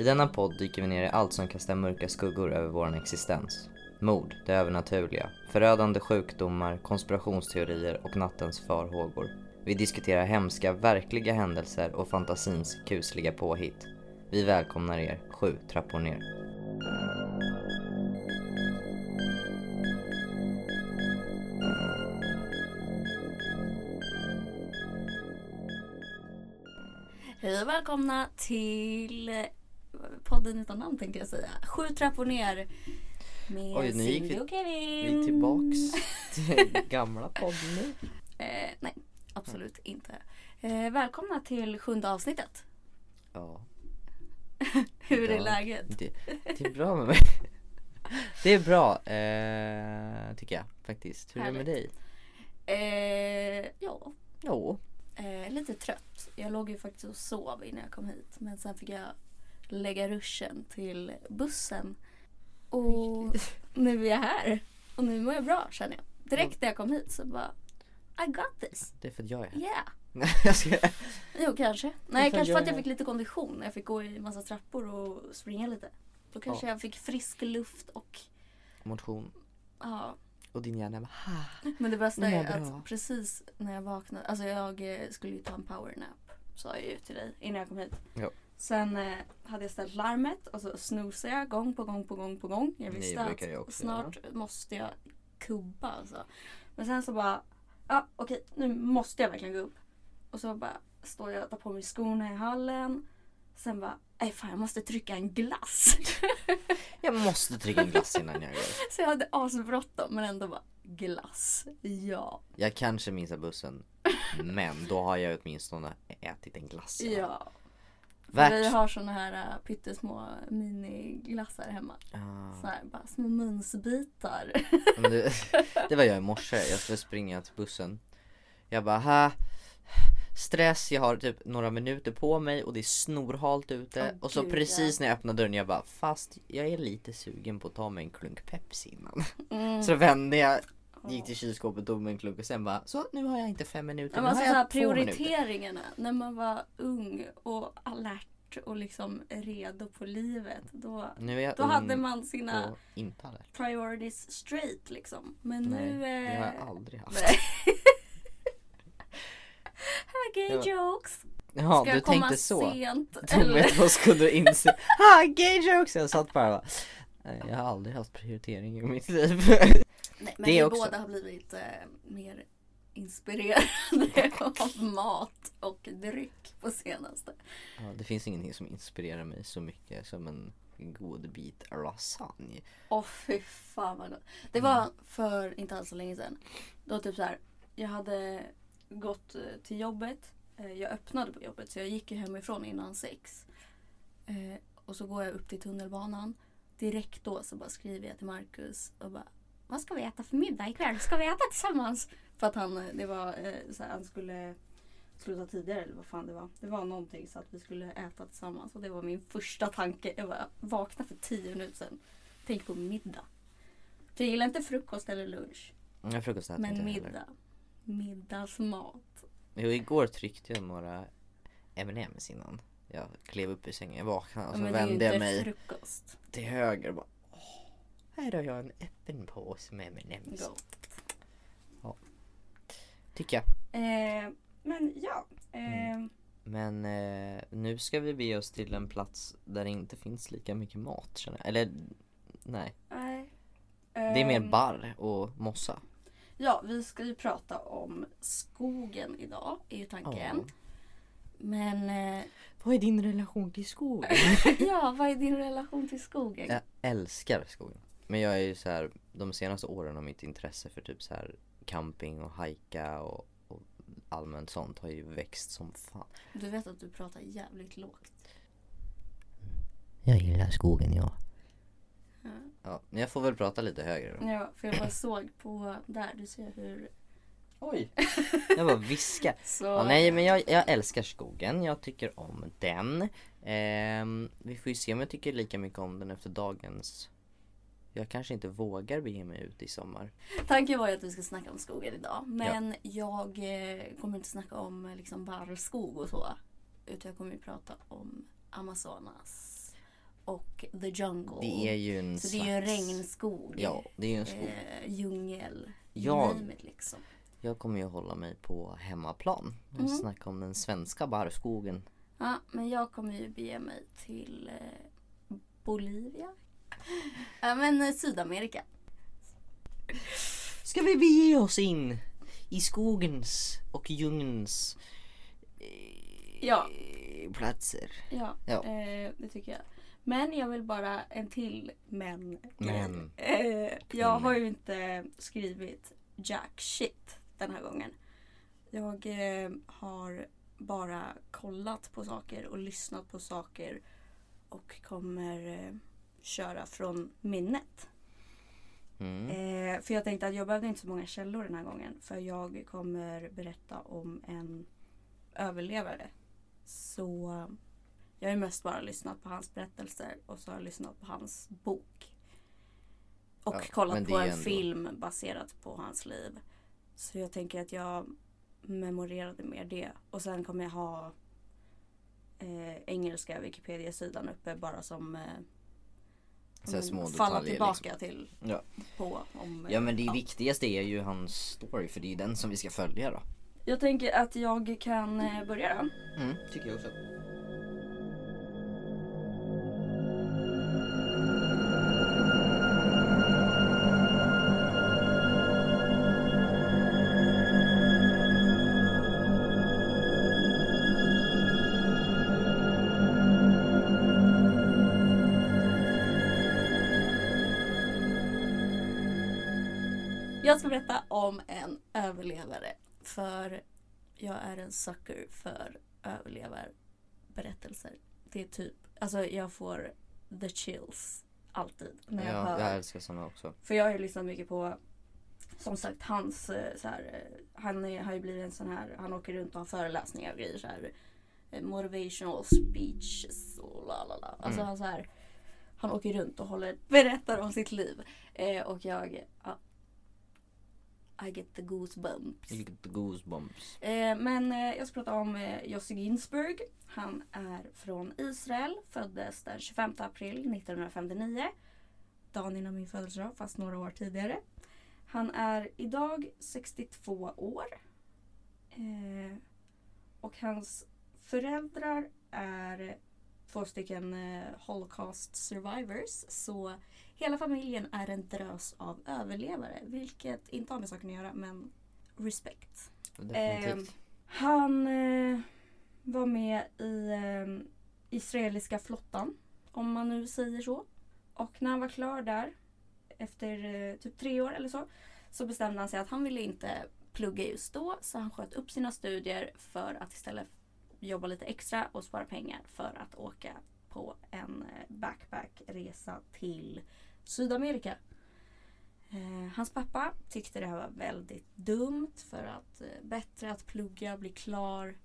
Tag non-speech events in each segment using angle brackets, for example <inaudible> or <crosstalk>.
I denna podd dyker vi ner i allt som kastar mörka skuggor över vår existens. Mord, det övernaturliga, förödande sjukdomar, konspirationsteorier och nattens farhågor. Vi diskuterar hemska, verkliga händelser och fantasins kusliga påhitt. Vi välkomnar er sju trappor ner. Hej och välkomna till podden utan namn tänkte jag säga. Sju trappor ner. Med Oj, nu gick vi- och Kevin. Vi är tillbaks till gamla podden nu. <laughs> Eh, nej, absolut inte. Eh, välkomna till sjunde avsnittet. Ja, <laughs> Hur är Ja. läget? det, det är bra med mig. <laughs> Det är bra, eh, tycker jag faktiskt. Hur är det med dig? Eh, ja, Jo, eh, lite trött. Jag låg ju faktiskt och sov innan jag kom hit. Men sen fick jag lägga ruschen till bussen. Och <laughs> nu är jag här. Och nu mår jag bra känner jag. Direkt när jag kom hit så bara I got this. det är för att jag är här. Yeah. <laughs> Nej, jag ska... Jo kanske. Nej kanske för att jag fick lite kondition. Jag fick gå i massa trappor och springa lite. Då kanske jag fick frisk luft och Motion. ja. Och din hjärna bara "Ha." Men det bästa är bra. att precis när jag vaknade. Alltså jag eh, skulle ju ta en powernap. Sa jag ju till dig innan jag kom hit. Ja. Sen eh, hade jag ställt larmet och så snoozade jag gång på gång på gång på gång. Jag visste att jag snart måste jag kubba alltså. Men sen så bara, ja okej nu måste jag verkligen gå upp. Och så bara står jag och tar på mig skorna i hallen. Sen bara, nej fan jag måste trycka en glass. <laughs> Jag måste trycka en glass innan jag går. <laughs> så jag hade asbråttom men ändå bara, glass, ja. Jag kanske missar bussen. Men då har jag åtminstone ätit en glass. Ja. Värt. vi har såna här äh, pyttesmå miniglassar hemma. Ah. Så här, bara små munsbitar. Det, <laughs> det var jag i morse, jag skulle springa till bussen Jag bara ha Stress, jag har typ några minuter på mig och det är snorhalt ute Åh, Och så gud, precis när jag öppnar dörren jag bara Fast jag är lite sugen på att ta mig en klunk Pepsi innan Mm. <laughs> Så vände jag, gick till kylskåpet, tog mig en klunk och sen bara Så nu har jag inte fem minuter, Men nu alltså så här, två minuter prioriteringarna när man var ung och alert och liksom redo på livet. Då, Nu är jag då hade man sina och priorities straight liksom. Men Nej, nu... det har eh, jag aldrig haft Nej. <laughs> Gay Ja. jokes. Ja, Ska du jag komma tänkte så sent? <laughs> Dumhet, vad skulle du inse? <laughs> Ha, gay jokes! Jag satt bara och bara, "Nej, Jag har aldrig haft prioritering i mitt liv Nej, men Det vi också. båda har blivit eh, mer inspirerade <laughs> av mat och dryck på senaste. ja, Det finns ingenting som inspirerar mig så mycket som en god bit lasagne Åh fy fan vad gott. Det var för inte alls så länge sedan. Då typ så här, jag hade gått eh, till jobbet. Eh, Jag öppnade på jobbet så jag gick ju hemifrån innan sex. Eh, Och så går jag upp till tunnelbanan. Direkt då så bara skriver jag till Marcus och bara Vad ska vi äta för middag ikväll? Ska vi äta tillsammans? För att han, eh, det var eh, så här, han skulle sluta tidigare eller vad fan det var. Det var någonting så att vi skulle äta tillsammans och det var min första tanke. Jag bara vaknade för tio minuter sedan. Tänk på middag. För jag gillar inte frukost eller lunch. Jag frukost äter Men inte jag heller. middag. Middagsmat. Jo, igår tryckte jag några M&M's innan Jag klev upp i sängen, jag vaknade och Ja, så men det är ju vände jag mig frukost. till höger och bara Här har jag en öppen påse med M&M's Gott. Tycker jag Eh, men ja. Eh, Men eh, nu ska vi bege oss till en plats där det inte finns lika mycket mat känner jag. Eller nej, nej. det är mer Ehm, barr och mossa. Ja, vi ska ju prata om skogen idag, är ju tanken. Men eh, Vad är din relation till skogen? <laughs> ja, vad är din relation till skogen? jag älskar skogen. Men jag är ju så här, de senaste åren har mitt intresse för typ så här camping och hajka och, och allmänt sånt har ju växt som fan. Du vet att du pratar jävligt lågt. Jag gillar skogen jag. Ja. Ja, men jag får väl prata lite högre då. Ja, för jag bara såg på där, du ser hur... Oj! <laughs> Jag bara viska. Så, Ja, nej men jag, jag älskar skogen, jag tycker om den. Ehm, vi får ju se om jag tycker lika mycket om den efter dagens Jag kanske inte vågar bege mig ut i sommar. Tanken var ju att vi ska snacka om skogen idag. Men jag eh, kommer inte snacka om eh, liksom barrskog och så. Utan jag kommer ju prata om Amazonas. och the jungle. Det är ju en Så slags... det är ju en regnskog. Ja, det är ju en skog. Eh, djungel. Jag- liksom. Jag kommer ju hålla mig på hemmaplan. Och Mm. snacka om den svenska barrskogen. Ja, men jag kommer ju bege mig till eh, Bolivia. <laughs> Ja, men eh, Sydamerika. Ska vi bege oss in i skogens och djungelns eh, Ja. platser? Ja, Ja. Eh, det tycker jag. Men jag vill bara en till men. Men. Eh, jag har ju inte skrivit jack shit den här gången. Jag eh, har bara kollat på saker och lyssnat på saker och kommer eh, köra från minnet. Mm. Eh, för jag tänkte att jag behövde inte så många källor den här gången. För jag kommer berätta om en överlevare. Så jag har mest bara lyssnat på hans berättelser och så har jag lyssnat på hans bok. Och Ja, kollat på en ändå- film baserat på hans liv. Så jag tänker att jag memorerade mer det. Och sen kommer jag ha eh, engelska Wikipedia-sidan uppe bara som eh, Så här små falla tillbaka till Ja. på. Om, ja men det ja. viktigaste är ju hans story för det är ju den som vi ska följa då. Jag tänker att jag kan eh, börja då. Mm, tycker jag också. Jag ska berätta om en överlevare. För jag är en sucker för överlevarberättelser. Det är typ, alltså jag får the chills alltid. När jag Ja, hör. jag älskar såna också. För jag har ju lyssnat mycket på som sagt hans eh, så här, eh, han är, har ju blivit en sån här, han åker runt och har föreläsningar och grejer så här eh, motivational speeches och la la la. Alltså Mm. han så här, han åker runt och håller, berättar om sitt liv. Eh, och jag, ja, I get the goosebumps. You get the goosebumps. Eh, men eh, jag ska prata om eh, Jussi Ginsburg. Han är från Israel, föddes den 25 april 1959. Dagen innan min födelsedag, fast några år tidigare. Han är idag 62 år. Eh, och hans föräldrar är två stycken eh, Holocaust survivors. Så hela familjen är en drös av överlevare. Vilket inte har med saken att göra, men respekt. Definitivt. Han eh, var med i eh, israeliska flottan, om man nu säger så. Och när han var klar där, efter eh, typ tre år eller så, så bestämde han sig att han ville inte plugga just då. Så han sköt upp sina studier för att istället jobba lite extra och spara pengar för att åka på en eh, backpackresa till Sydamerika. Eh, hans pappa tyckte det här var väldigt dumt för att eh, bättre att plugga, bli klar,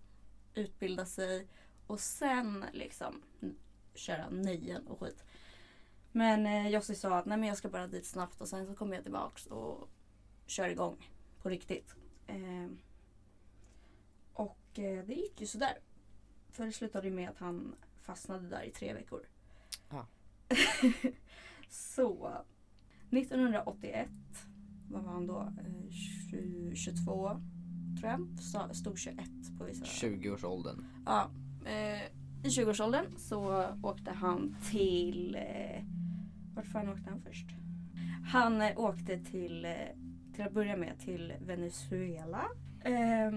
utbilda sig och sen liksom köra nöjen och skit. Men eh, Jossi sa att nej men jag ska bara dit snabbt och sen så kommer jag tillbaks och kör igång på riktigt. Eh, och det gick ju sådär. För det slutade med att han fastnade där i tre veckor. Ja. <laughs> så 1981 vad var han då? Eh, 20, 22 tror jag. Stod 21 på vissa. 20-årsåldern. Ja, eh, I 20-årsåldern så åkte han till... Eh, vart fan åkte han först? Han eh, åkte till, eh, till att börja med till Venezuela. Eh,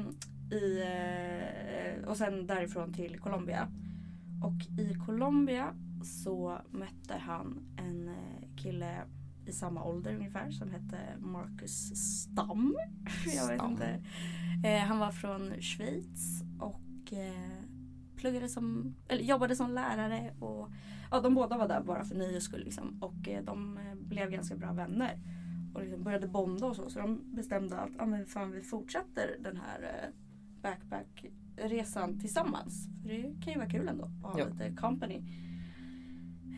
i, eh, och sen därifrån till Colombia. Och i Colombia så mötte han en eh, kille i samma ålder ungefär som hette Marcus Stam. <laughs> Jag vet inte. Eh, han var från Schweiz och eh, pluggade som, eller jobbade som lärare. Och, ja, de båda var där bara för nöjes skull. Liksom. Och eh, de blev ganska bra vänner. Och liksom började bonda och så. Så de bestämde att ah, men fan, vi fortsätter den här backpackresan tillsammans. För det kan ju vara kul ändå att ha Ja. lite company.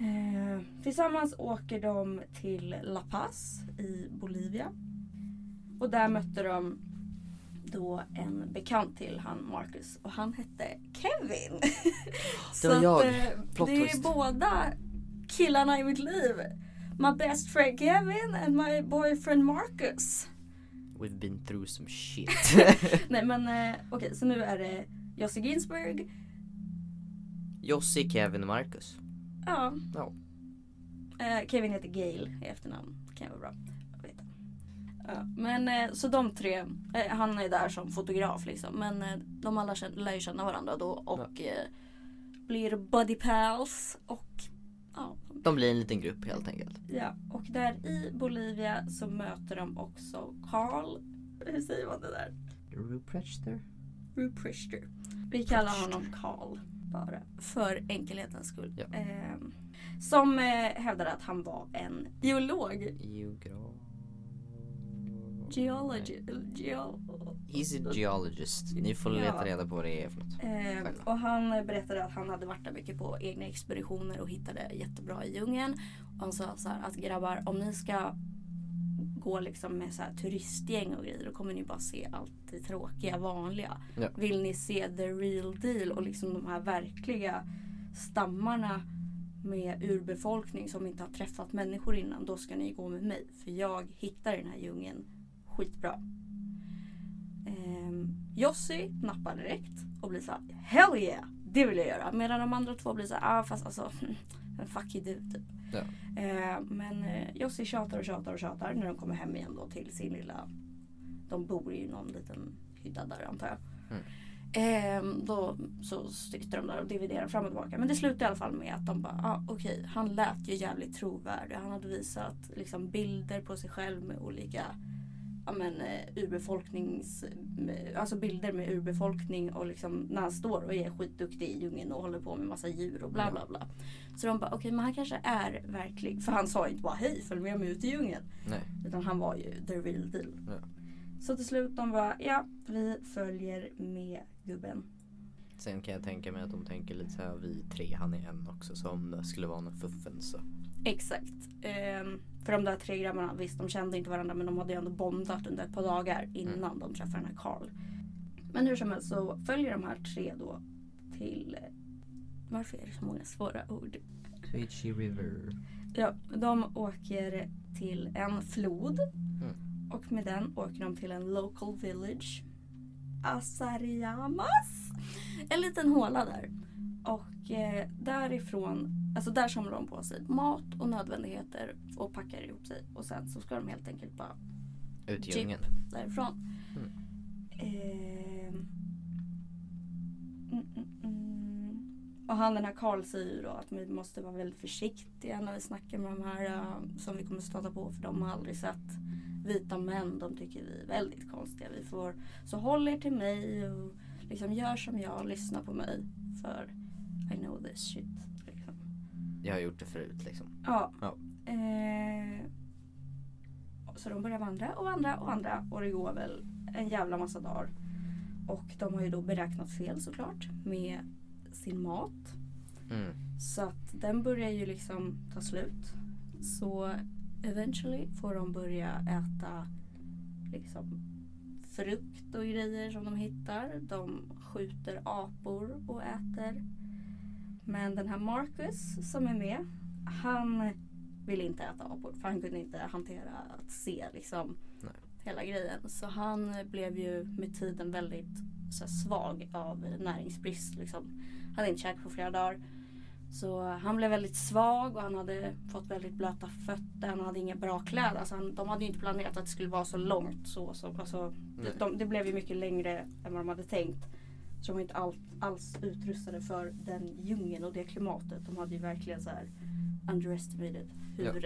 Eh, tillsammans åker de till La Paz i Bolivia. Och där mötte de då en bekant till han Marcus och han hette Kevin. <laughs> Det var jag. eh, Plot det är båda killarna i mitt liv. My best friend Kevin and my boyfriend Marcus. We've been through some shit. <laughs> <laughs> Nej men eh, okej, så nu är det Josse Ginsberg. Jossi, Kevin och Marcus. Ja. Ja. Eh, Kevin heter Gail i efternamn. Kan vara bra att veta. Ja, men eh, så de tre, eh, han är där som fotograf liksom. Men eh, de alla känner, lär ju känna varandra då och eh, blir buddy pals. Och ja, De blir en liten grupp helt enkelt. ja, och där i Bolivia så möter de också Carl. Hur säger man det där? Ruprechter? Ruprechter. Vi kallar honom Carl bara för enkelhetens skull. Ja. Ehm, som eh, hävdade att han var en geolog. Geograf... Geology. Geol He's a geologist. Ni får leta Ja. reda på vad det är för något. Själva. och han berättade att han hade varit där mycket på egna expeditioner och hittade jättebra i djungeln. Och han sa så här att grabbar om ni ska gå liksom med så turistgäng och grejer då kommer ni bara se allt det tråkiga vanliga. Ja. Vill ni se the real deal och liksom de här verkliga stammarna med urbefolkning som inte har träffat människor innan då ska ni gå med mig för jag hittar den här djungeln skitbra. Um, Jossi nappar direkt och blir så här, Hell yeah! Det vill jag göra. Medan de andra två blir så här, ah fast alltså <laughs> men fuck you du typ. Ja. Eh, men eh, Jossi tjatar och tjatar och tjatar när de kommer hem igen då till sin lilla De bor i någon liten hydda där antar jag. Mm. Eh, då så sitter de där och dividerar fram och tillbaka. Men det slutar i alla fall med att de bara, ah, okej han lät ju jävligt trovärdig. Han hade visat liksom, bilder på sig själv med olika ja, men, eh, urbefolknings... med- Alltså bilder med urbefolkning och liksom när han står och är skitduktig i djungeln och håller på med massa djur och bla bla bla. Så de bara okej men han kanske är verklig. För han sa inte bara hej följ med mig ut i djungeln. Nej. Utan han var ju the real deal. Ja. Så till slut de bara ja vi följer med gubben. Sen kan jag tänka mig att de tänker lite så här vi tre, han är en också. Så om det skulle vara någon fuffen så. Exakt. Ehm, för de där tre grabbarna, visst de kände inte varandra men de hade ju ändå bondat under ett par dagar innan de träffade den här Carl. Men hur som helst så följer de här tre då till... Varför är det så många svåra ord? Twitchy River. Ja, de åker till en flod. Mm. Och med den åker de till en local village. Asariamas. En liten håla där. Och eh, därifrån, alltså där samlar de på sig mat och nödvändigheter och packar ihop sig. Och sen så ska de helt enkelt bara Ut i djungeln. därifrån. Mm. Ehm. Mm, mm. Och han den här Karl säger ju då att vi måste vara väldigt försiktiga när vi snackar med de här äh, som vi kommer stöta på för de har aldrig sett vita män. De tycker vi är väldigt konstiga. Vi får, så håll er till mig och liksom gör som jag, lyssna på mig. För I know this shit. Jag har gjort det förut liksom. Ja. Ja. Eh, så de börjar vandra och vandra och vandra och det går väl en jävla massa dagar. Och de har ju då beräknat fel såklart med sin mat. Mm. Så att den börjar ju liksom ta slut. Så eventually får de börja äta liksom frukt och grejer som de hittar. De skjuter apor och äter. Men den här Marcus som är med, han vill inte äta apor för han kunde inte hantera att se liksom Nej. hela grejen. Så han blev ju med tiden väldigt så här, svag av näringsbrist. Liksom. Han hade inte käkat på flera dagar. Så han blev väldigt svag och han hade fått väldigt blöta fötter. Han hade inga bra kläder. Alltså han, de hade ju inte planerat att det skulle vara så långt. Så, så, alltså, de, det blev ju mycket längre än vad de hade tänkt. Så de var inte all, alls utrustade för den djungeln och det klimatet. De hade ju verkligen så här underestimated hur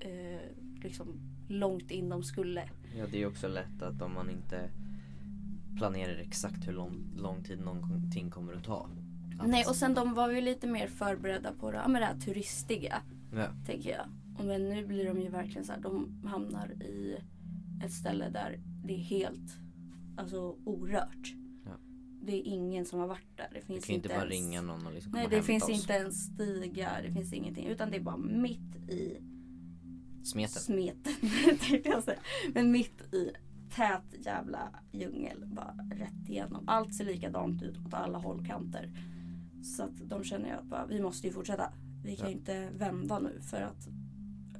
eh, liksom, långt in de skulle. Ja det är också lätt att om man inte planerar exakt hur lång, lång tid någonting kommer att ta. Att- Nej och sen de var ju lite mer förberedda på det, ja, men det här turistiga. Ja. tänker jag. Men nu blir de ju verkligen så här, de hamnar i ett ställe där det är helt alltså, orört. Det är ingen som har varit där. Det Du finns kan ju inte bara ens, ringa någon och liksom Nej det finns oss. inte ens stigar, det finns ingenting. Utan det är bara mitt i Smeten. smeten. <laughs> jag säga. Men mitt i tät jävla djungel. Bara rätt igenom. Allt ser likadant ut åt alla hållkanter. Så att de känner ju att bara, vi måste ju fortsätta. Vi kan Ja. inte vända nu för att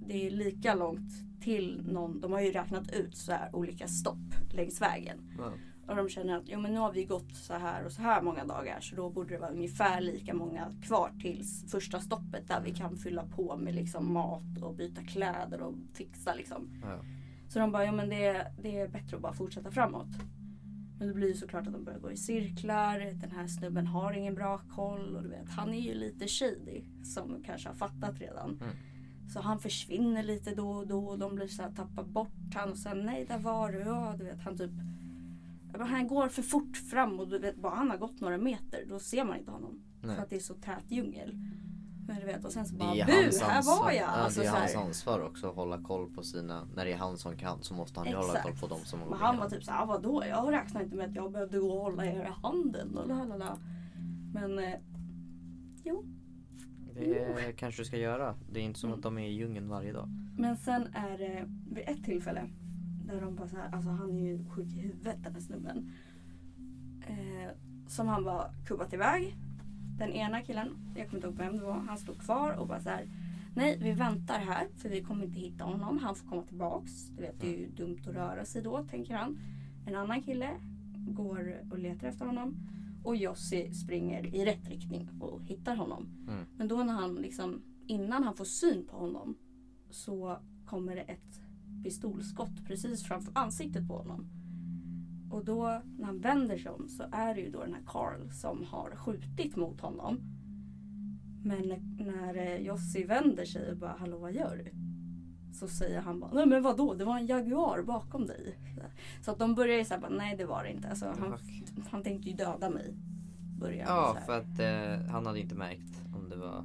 det är lika långt till någon. De har ju räknat ut så här olika stopp längs vägen. Ja. Och de känner att jo, men nu har vi gått så här och så här många dagar så då borde det vara ungefär lika många kvar tills första stoppet där vi kan fylla på med liksom mat och byta kläder och fixa liksom. Ja. Så de bara, ja men det, det är bättre att bara fortsätta framåt. Men det blir ju såklart att de börjar gå i cirklar. Den här snubben har ingen bra koll och du vet, han är ju lite shady som kanske har fattat redan. Mm. Så han försvinner lite då och då och de blir så här, tappar bort han och sen nej där var du. Ja, du vet han typ han går för fort fram och du vet bara han har gått några meter då ser man inte honom. Nej. För att det är så tät djungel. Men du vet och sen så bara är bu, här ansvar. var jag. Ja, Alltså, det är hans ansvar också att hålla koll på sina, när det är han som kan så måste han ju hålla koll på dem som håller Men han var typ såhär, vadå? Jag räknar inte med att jag behövde gå och hålla er i handen. Och lalala. Men eh, jo. Det kanske du ska göra. Det är inte som Mm. att de är i djungeln varje dag. Men sen är det vid ett tillfälle där de bara så här, alltså han är ju sjuk i huvudet den här snubben. Eh, som han bara kubbat iväg. Den ena killen, jag kommer inte ihåg vem det var, han stod kvar och bara så här. Nej, vi väntar här för vi kommer inte hitta honom. Han får komma tillbaks. Du vet, det är ju dumt att röra sig då, tänker han. En annan kille går och letar efter honom. Och Jossi springer i rätt riktning och hittar honom. Mm. Men då när han liksom, innan han får syn på honom så kommer det ett pistolskott precis framför ansiktet på honom. Och då när han vänder sig om så är det ju då den här Carl som har skjutit mot honom. Men när- eh, Jossi vänder sig och bara hallå vad gör du? Så säger han bara nej men vadå det var en Jaguar bakom dig. Så att de börjar ju säga bara nej det var det inte. Alltså, han, han tänkte ju döda mig. Börjar Ja, för att eh, han hade inte märkt om det var...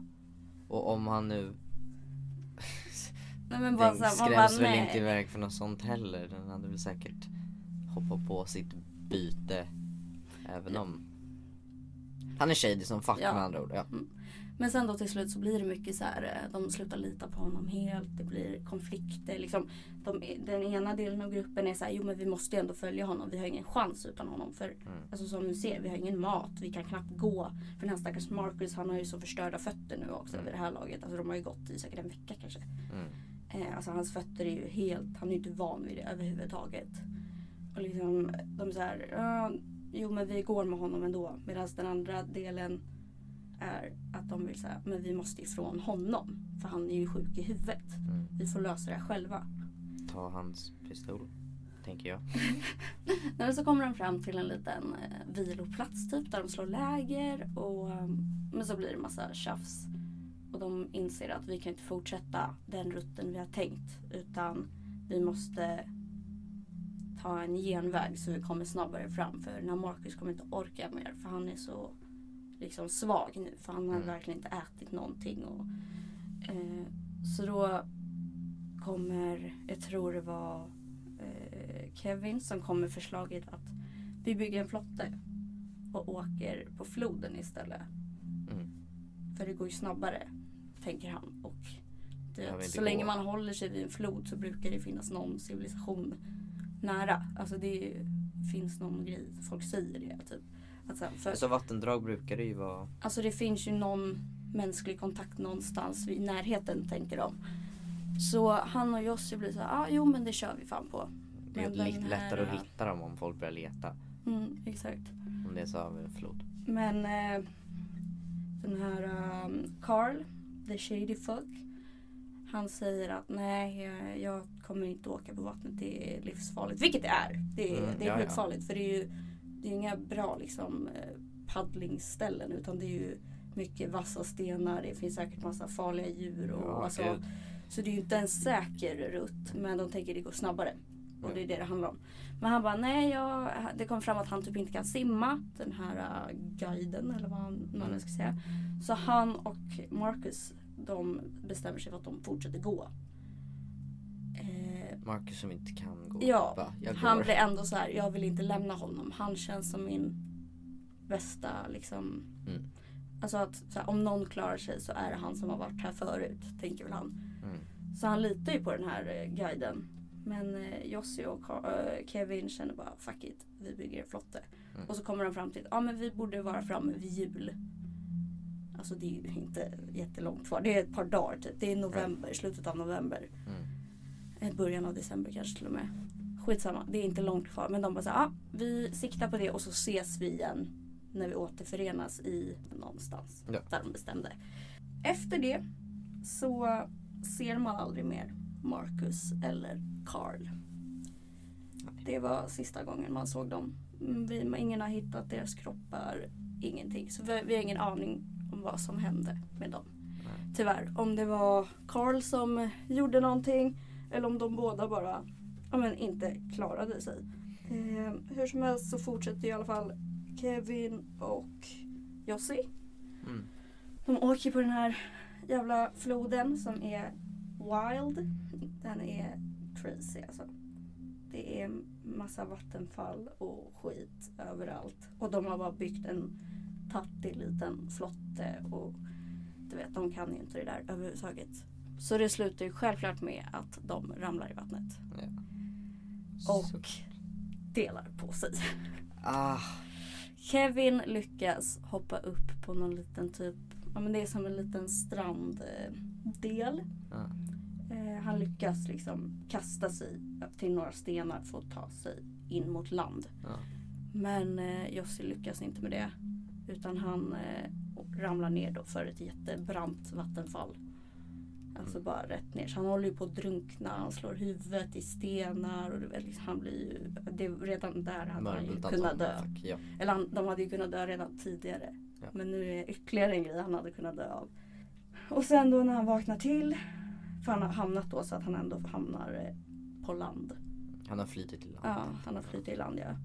Och om han nu... Nej men bara Den så här, man skräms bara, väl nej. inte iväg för något sånt heller. Den hade väl säkert hoppat på sitt byte. Även om... Han är shady som fuck Ja. med andra ord. Ja. Men sen då till slut så blir det mycket så här, eh, de slutar lita på honom helt. Det blir konflikter. Liksom, de, den ena delen av gruppen är så här, jo men vi måste ju ändå följa honom. Vi har ingen chans utan honom. För Mm. alltså, som ni ser, vi har ingen mat. Vi kan knappt gå. För den här stackars Marcus, han har ju så förstörda fötter nu också Mm. vid det här laget. Alltså de har ju gått i säkert en vecka kanske. Mm. Eh, alltså hans fötter är ju helt, han är ju inte van vid det överhuvudtaget. Och liksom, de är så här, "Ja, jo men vi går med honom ändå. Medan den andra delen är att de vill säga, men vi måste ifrån honom. För han är ju sjuk i huvudet. Mm. Vi får lösa det här själva. Ta hans pistol. Tänker jag. <laughs> Men så kommer de fram till en liten eh, viloplats typ där de slår läger. Och, eh, men så blir det massa tjafs. Och de inser att vi kan inte fortsätta den rutten vi har tänkt. Utan vi måste ta en genväg så vi kommer snabbare fram. För när Marcus kommer inte orka mer. För han är så liksom svag nu. För han har Mm. verkligen inte ätit någonting. Och, eh, så då kommer, jag tror det var eh, Kevin som kom med förslaget att vi bygger en flotte och åker på floden istället. Mm. För det går ju snabbare, tänker han. Och inte så länge gå. man håller sig vid en flod så brukar det finnas någon civilisation nära. Alltså det finns någon grej, folk säger det. Typ. Att så här, för, Alltså vattendrag brukar det ju vara... Alltså det finns ju någon mänsklig kontakt någonstans i närheten tänker de. Så han och Jossi blir så här, ah, jo men det kör vi fan på. Det är lite lättare här- att hitta dem om folk börjar leta. Mm, exakt. Om det är så över en flod. Men eh, den här um, Carl, the shady fuck. Han säger att nej, jag, kommer inte åka på vattnet. Det är livsfarligt. Vilket det är. Det är, Mm, det är ja, ja. skitfarligt. För det är ju det är inga bra liksom, eh, paddlingsställen. Utan det är ju mycket vassa stenar. Det finns säkert massa farliga djur. Och, Ja, alltså, gud. så det är ju inte en säker rutt. Men de tänker det går snabbare. Och Ja. det är det det handlar om. Men han bara, nej, jag, det kom fram att han typ inte kan simma. Den här uh, guiden eller vad man nu ska säga. Så han och Marcus, de bestämmer sig för att de fortsätter gå. Eh, Marcus som inte kan gå. Ja, han blir ändå så här, jag vill inte lämna honom. Han känns som min bästa liksom. Mm. Alltså att här, om någon klarar sig så är det han som har varit här förut, tänker väl han. Mm. Så han litar ju på den här eh, guiden. Men eh, Jossi och eh, Kevin känner bara fuck it, vi bygger en flotte. Mm. Och så kommer de fram till att ah, men vi borde vara framme vid jul. Alltså det är ju inte jättelångt kvar. Det är ett par dagar typ. Det är november, slutet av november. Mm. Eh, Början av december kanske till och med. Skitsamma, det är inte långt kvar. Men de bara såhär, ah, vi siktar på det och så ses vi igen när vi återförenas i någonstans. Ja. Där de bestämde. Efter det så ser man aldrig mer Marcus eller Carl. Det var sista gången man såg dem. Mm, Vi, ingen har hittat deras kroppar, ingenting. Så vi, vi har ingen aning om vad som hände med dem. Nej. Tyvärr. Om det var Carl som gjorde någonting eller om de båda bara ja, men, inte klarade sig. Eh, hur som helst så fortsätter i alla fall Kevin och Jossie. Mm. De åker på den här jävla floden som är wild. Den är crazy alltså. Det är massa vattenfall och skit överallt. Och de har bara byggt en tattig liten flotte och du vet, de kan ju inte det där överhuvudtaget. Så det slutar ju självklart med att de ramlar i vattnet Ja. och Så- delar på sig. Ah, Kevin lyckas hoppa upp på någon liten typ, ja men det är som en liten stranddel. ja. Eh, han lyckas liksom kasta sig till några stenar för att ta sig in mot land. Ja. Men eh, Jossi lyckas inte med det. Utan han eh, ramlar ner då för ett jättebrant vattenfall. Alltså Mm. bara rätt ner. Så han håller ju på att drunkna. Han slår huvudet i stenar. Och du vet, liksom, han blir ju, det, redan där hade han ju kunnat dö. attack, Ja. Eller han, de hade ju kunnat dö redan tidigare. Ja. Men nu är det ytterligare en grej han hade kunnat dö av. Och sen då när han vaknar till. För han har hamnat då så att han ändå hamnar eh, på land. Han har flytit till land. Ja, han har flyttat i land ja.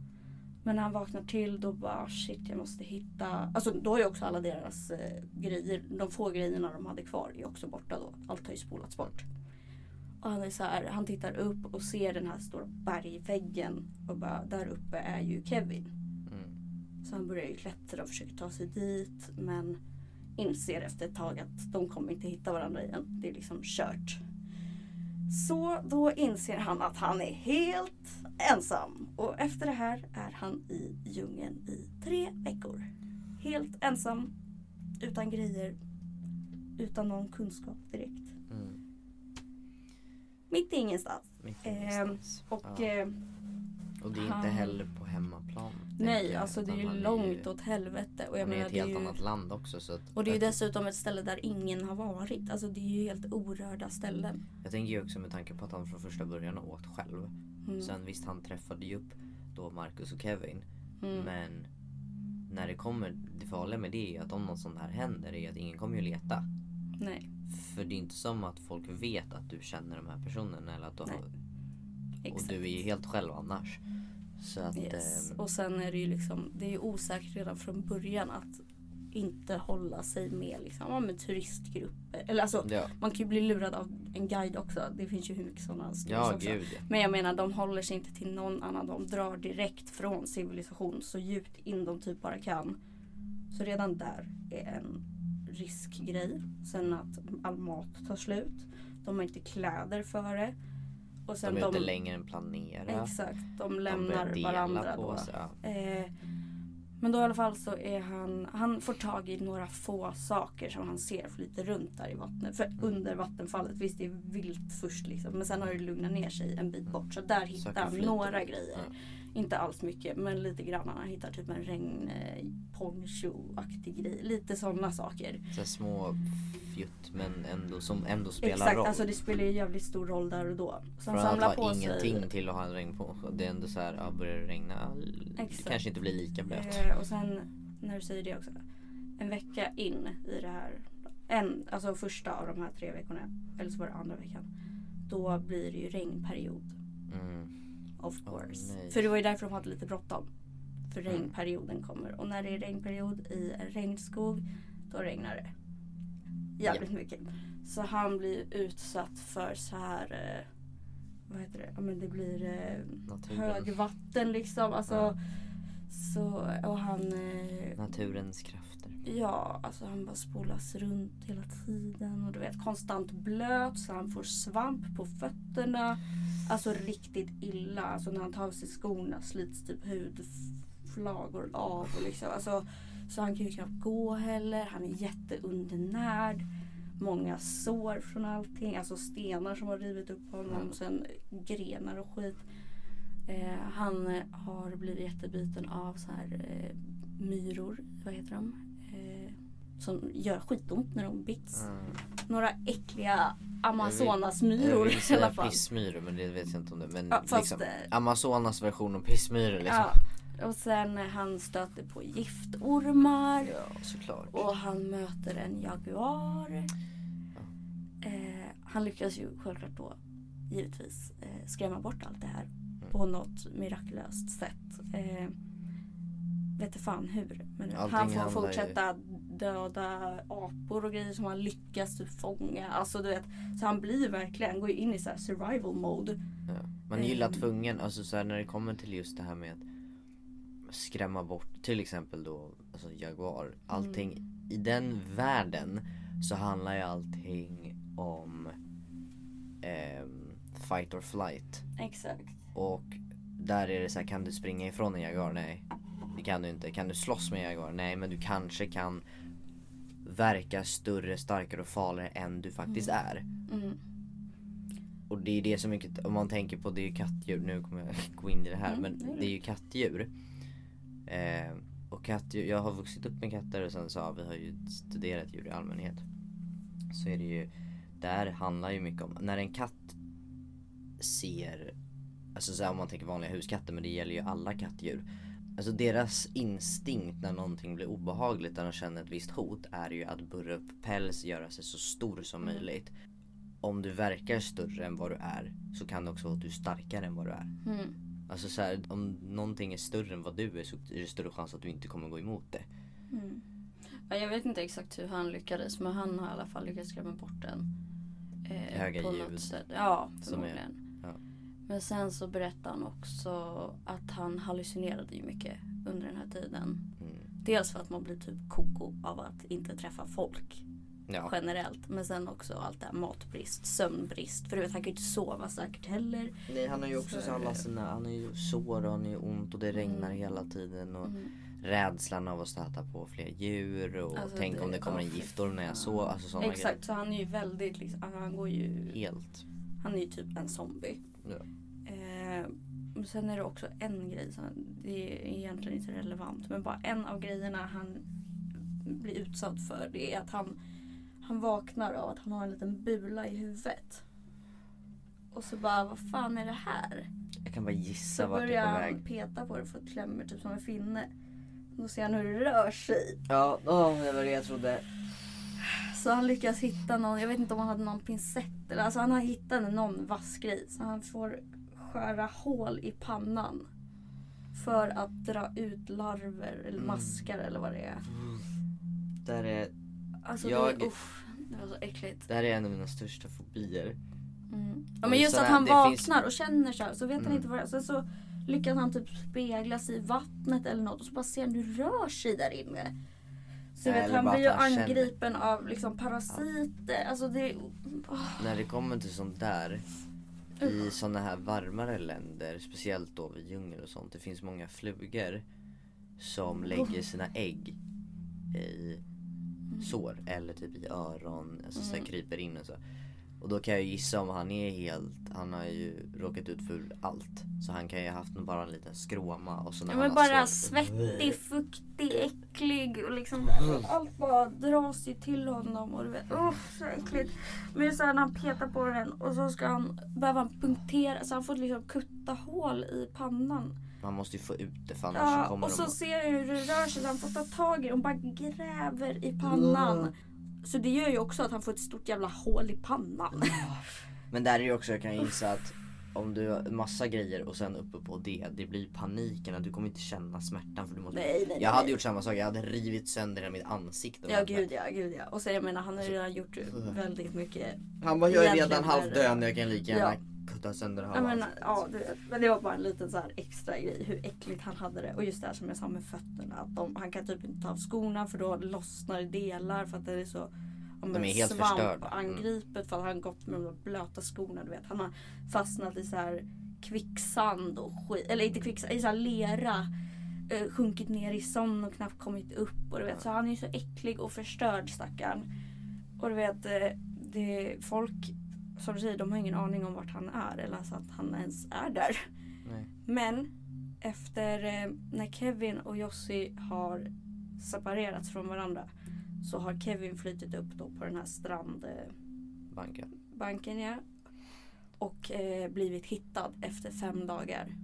Men när han vaknar till då bara shit jag måste hitta. Alltså då är ju också alla deras eh, grejer. De få grejerna de hade kvar är också borta då. Allt har ju spolats bort. Och han är så här, han tittar upp och ser den här stora bergväggen. Och bara där uppe är ju Kevin. Mm. Så han börjar ju klättra och försöker ta sig dit. Men inser efter ett tag att de kommer inte hitta varandra igen. Det är liksom kört. Så då inser han att han är helt ensam. Och efter det här är han i djungeln i tre veckor. Helt ensam. Utan grejer. Utan någon kunskap direkt. Mm. Mitt i ingenstans. Mitt Ehm, ingenstans. Och Ja. eh, Och det är inte han- heller på hemmaplan. Nej, alltså det är ju långt åt helvete. Och jag han är menar, ett det är helt ju... annat land också. Så att, Och det är ju dessutom ett ställe där ingen har varit. Alltså det är ju helt orörda ställen. jag tänker ju också med tanke på att han från första början har åkt själv. Mm. Sen visst, han träffade ju upp då Marcus och Kevin. Mm. Men när det kommer, det farliga med det är ju att om något sånt här händer är att ingen kommer ju leta. Nej, För det är inte som att folk vet att du känner de här personerna eller att du har, och du är ju helt själv annars. Så att, Yes. ehm, Och sen är det ju liksom, det är ju osäkert redan från början att inte hålla sig med liksom, med turistgrupper. Eller alltså, ja, man kan ju bli lurad av en guide också. Det finns ju hur mycket sådana ja också. gud. Men jag menar de håller sig inte till någon annan. De drar direkt från civilisation så djupt in de typ bara kan. Så redan där är en riskgrej. Sen att all mat tar slut. De har inte kläder för det. Och sen De är inte längre än planerat. Exakt, de De lämnar dela varandra på då. sig. Ja. Eh, men då i alla fall så är han, han får tag i några få saker som han ser lite runt där i vattnet. För Mm. under vattenfallet, visst det är vilt först liksom. Men sen har det lugnat ner sig en bit bort. Så där hittar han flyter. några grejer. Ja. Inte alls mycket men lite grann. Han hittar typ en regn eh, poncho-aktig grej. Lite sådana saker. Så små fjutt men ändå, som ändå spelar Exakt, roll. alltså det spelar ju jävligt stor roll där och då. Så Från att samlar ha ingenting sig. till att ha en regn på. Det är ändå så här, ja, börjar det regna, ja, det Exakt. kanske inte blir lika blött. Eh, och sen när du säger det också. En vecka in i det här. En, alltså första av de här tre veckorna. Eller så var det andra veckan. Då blir det ju regnperiod. Mm. Of course. nej. För det var ju därför de hade lite bråttom. För Mm. regnperioden kommer. Och när det är regnperiod i en regnskog. Då regnar det. Jävligt mycket. Så han blir utsatt för så här. Eh, vad heter det? Ja men det blir eh, högvatten liksom. Alltså. Ja. Så, och han... Eh, Naturens krafter. Ja, alltså han bara spolas runt hela tiden och du vet konstant blöt så han får svamp på fötterna. Alltså riktigt illa. Alltså när han tar av sig skorna slits typ hudflagor av och liksom. Alltså Så han kan ju knappt gå heller. Han är jätteundernärd. Många sår från allting. Alltså stenar som har rivit upp honom. Mm. Sen grenar och skit. Eh, han har blivit jättebiten av så här eh, myror. Vad heter de? Som gör skitont när de bits. Mm. Några äckliga Amazonasmyror <laughs> i alla fall. pissmyror men det vet jag inte om det men Ja, fast, liksom, eh, Amazonas version av pissmyror liksom. Ja. Och sen han stöter på giftormar. Ja, såklart. Och han möter en jaguar. Eh, han lyckas ju självklart då givetvis eh, skrämma bort allt det här. Mm. På något mirakulöst sätt. Eh, vet fan hur. Men Allting han får ju- fortsätta döda apor och grejer som han lyckas typ fånga. Alltså du vet. Så han blir verkligen, går ju in i så här survival mode. Ja. Man gillar Ehm. tvungen, alltså så här, när det kommer till just det här med att skrämma bort till exempel då alltså Jaguar. Allting Mm. i den världen så handlar ju allting om ehm, fight or flight. Exakt. Och där är det så här, kan du springa ifrån en Jaguar? Nej. Det kan du inte. Kan du slåss med en Jaguar? Nej, men du kanske kan verka större, starkare och farligare än du faktiskt är. Mm. Och det är det som mycket, om man tänker på det är ju kattdjur, nu kommer jag <laughs> gå in i det här Mm, men det är det är ju kattdjur. Eh, och kattdjur, jag har vuxit upp med katter och sen så har vi har ju studerat djur i allmänhet. Så är det ju, där handlar ju mycket om, när en katt ser, alltså så här, om man tänker vanliga huskatter men det gäller ju alla kattdjur. Alltså deras instinkt när någonting blir obehagligt, när de känner ett visst hot, är ju att burra upp päls, göra sig så stor som Mm. möjligt om du verkar större än vad du är så kan det också vara att du är starkare än vad du är. Mm. Alltså så här, om någonting är större än vad du är så är det större chans att du inte kommer gå emot det. Mm. Ja, jag vet inte exakt hur han lyckades men han har i alla fall lyckats skrämma bort den. Eh, Höga på ljud något sätt. Ja, förmodligen. Men sen så berättar han också att han hallucinerade ju mycket under den här tiden. Mm. Dels för att man blir typ koko av att inte träffa folk Ja. generellt. Men sen också allt det här matbrist, sömnbrist. För du vet han kan ju inte sova säkert heller. Nej, han har ju också För- så alla sina, han har ju sår och han ju ont och det regnar Mm. hela tiden och Mm. rädslan av att stöta på fler djur och Alltså, tänk om det- det kommer en giftorm när jag sover. Alltså Exakt, så han är ju väldigt liksom, han går ju, grejer. Helt. han är ju typ en zombie. Ja. Eh, sen är det också en grej, som, det är egentligen inte relevant, men bara en av grejerna han blir utsatt för det är att han, han vaknar av att han har en liten bula i huvudet. Och så bara, vad fan är det här? Jag kan bara gissa Så vart det börjar är på han väg. peta på det för att klämmer typ som en finne. Då ser han hur det rör sig. Ja, åh, det var det jag trodde. Så han lyckas hitta någon, jag vet inte om han hade någon pincett eller alltså han har hittat någon vass grej. Så han får skära hål i pannan. För att dra ut larver eller Mm. maskar eller vad det är. Där är, Alltså Jag- det, uff, det var så äckligt. det här är en av mina största fobier. Mm. Ja, men just att han vaknar finns- och känner så här, så vet han Mm. inte vad det är. Sen så lyckas han typ spegla sig i vattnet eller något och så bara ser han hur rör sig där inne. Så vet, han blir ju han känner. angripen av liksom parasiter. Alltså det... åh. När det kommer till sånt där i såna här varmare länder, speciellt då vid djungel och sånt. Det finns många flugor som lägger sina ägg i sår eller typ i öron, alltså så Mm. kryper in och så. Och då kan jag gissa om han är helt, han har ju råkat ut för allt. Så han kan ju ha haft bara en liten skråma och så när Ja, men bara svettig, fuktig, äcklig och liksom allt bara dras ju till honom och du vet, oh, så äckligt. Men så här, när han petar på den och så ska han, behöver han punktera, så han får liksom kutta hål i pannan. Man måste ju få ut det för annars Ja, kommer och så de ser jag hur det rör sig så han får ta tag i det och bara gräver i pannan. Så det gör ju också att han får ett stort jävla hål i pannan. Men där är det också, jag kan gissa att om du har massa grejer och sen uppe på det, det blir paniken att du kommer inte känna smärtan för du måste Nej, nej, Jag hade nej. gjort samma sak, jag hade rivit sönder hela mitt ansikte Ja gud ja, gud ja. Och så jag menar han har ju redan gjort väldigt mycket Han är Egentligen redan halvdöd, jag kan lika gärna Ja. Kutta sönder halva men, ansiktet. ja, du vet. men det var bara en liten så här extra grej hur äckligt han hade det. Och just det här som jag sa med fötterna. Att de, han kan typ inte ta av skorna för då lossnar delar för att det är så om De är helt förstörda. Mm. angripet för att han gått med de blöta skorna. Du vet. Han har fastnat i så här kvicksand och skit. Eller inte kvicksand, i så här lera. eh, sjunkit ner i sömn och knappt kommit upp. Och du vet, så han är ju så äcklig och förstörd stackarn. Och du vet, eh, det, folk som du säger, de har ingen aning om vart han är eller alltså att han ens är där. Nej. Men efter eh, när Kevin och Jossi har separerats från varandra så har Kevin flyttit upp då på den här strandbanken Banken. ja. Och eh, blivit hittad efter fem dagar.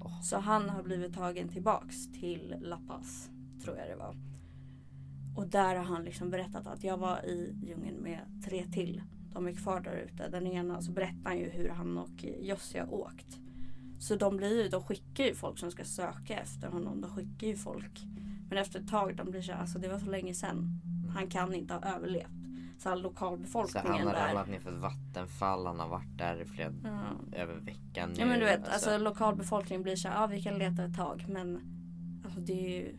Åh. Så han har blivit tagen tillbaks till La Paz, tror jag det var. Och där har han liksom berättat att jag var i djungeln med tre till. De är kvar där ute. Den ena så berättar han ju hur han och Jossi har åkt. Så de blir ju, de skickar ju folk som ska söka efter honom. De skickar ju folk. Men efter ett tag, de blir så här, alltså det var så länge sedan. Han kan inte ha överlevt. Så Så lokalbefolkningen han har där. ramlat ner för ett vattenfall, han har varit där i flera, Ja. över veckan Ja men nu, du vet, alltså, lokalbefolkningen blir så här, ja vi kan leta ett tag men alltså, det är ju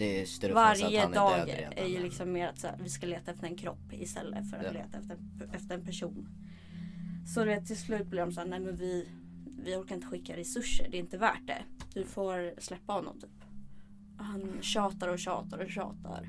det är större chans att varje han är dag död redan. är ju liksom mer att så här, vi ska leta efter en kropp istället för att Ja. leta efter, efter en person. Så du vet, till slut blir de så här, nej men vi, vi orkar inte skicka resurser, det är inte värt det. Du får släppa honom typ. Han tjatar och tjatar och tjatar.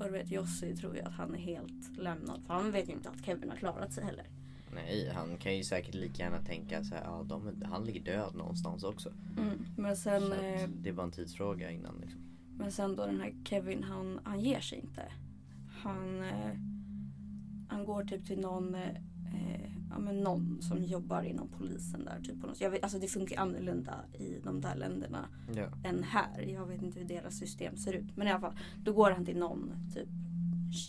Och du vet Jossi tror ju att han är helt lämnad. För han vet ju inte att Kevin har klarat sig heller. Nej, han kan ju säkert lika gärna tänka så här, ja, de, han ligger död någonstans också. Mm. Men sen Så eh, att det är bara en tidsfråga innan liksom. Men sen då den här Kevin, han, han ger sig inte. Han, eh, han går typ till någon, eh, ja, men någon som jobbar inom polisen där. Typ på något. Jag vet, alltså det funkar annorlunda i de där länderna Ja. än här. Jag vet inte hur deras system ser ut. Men i alla fall, då går han till någon typ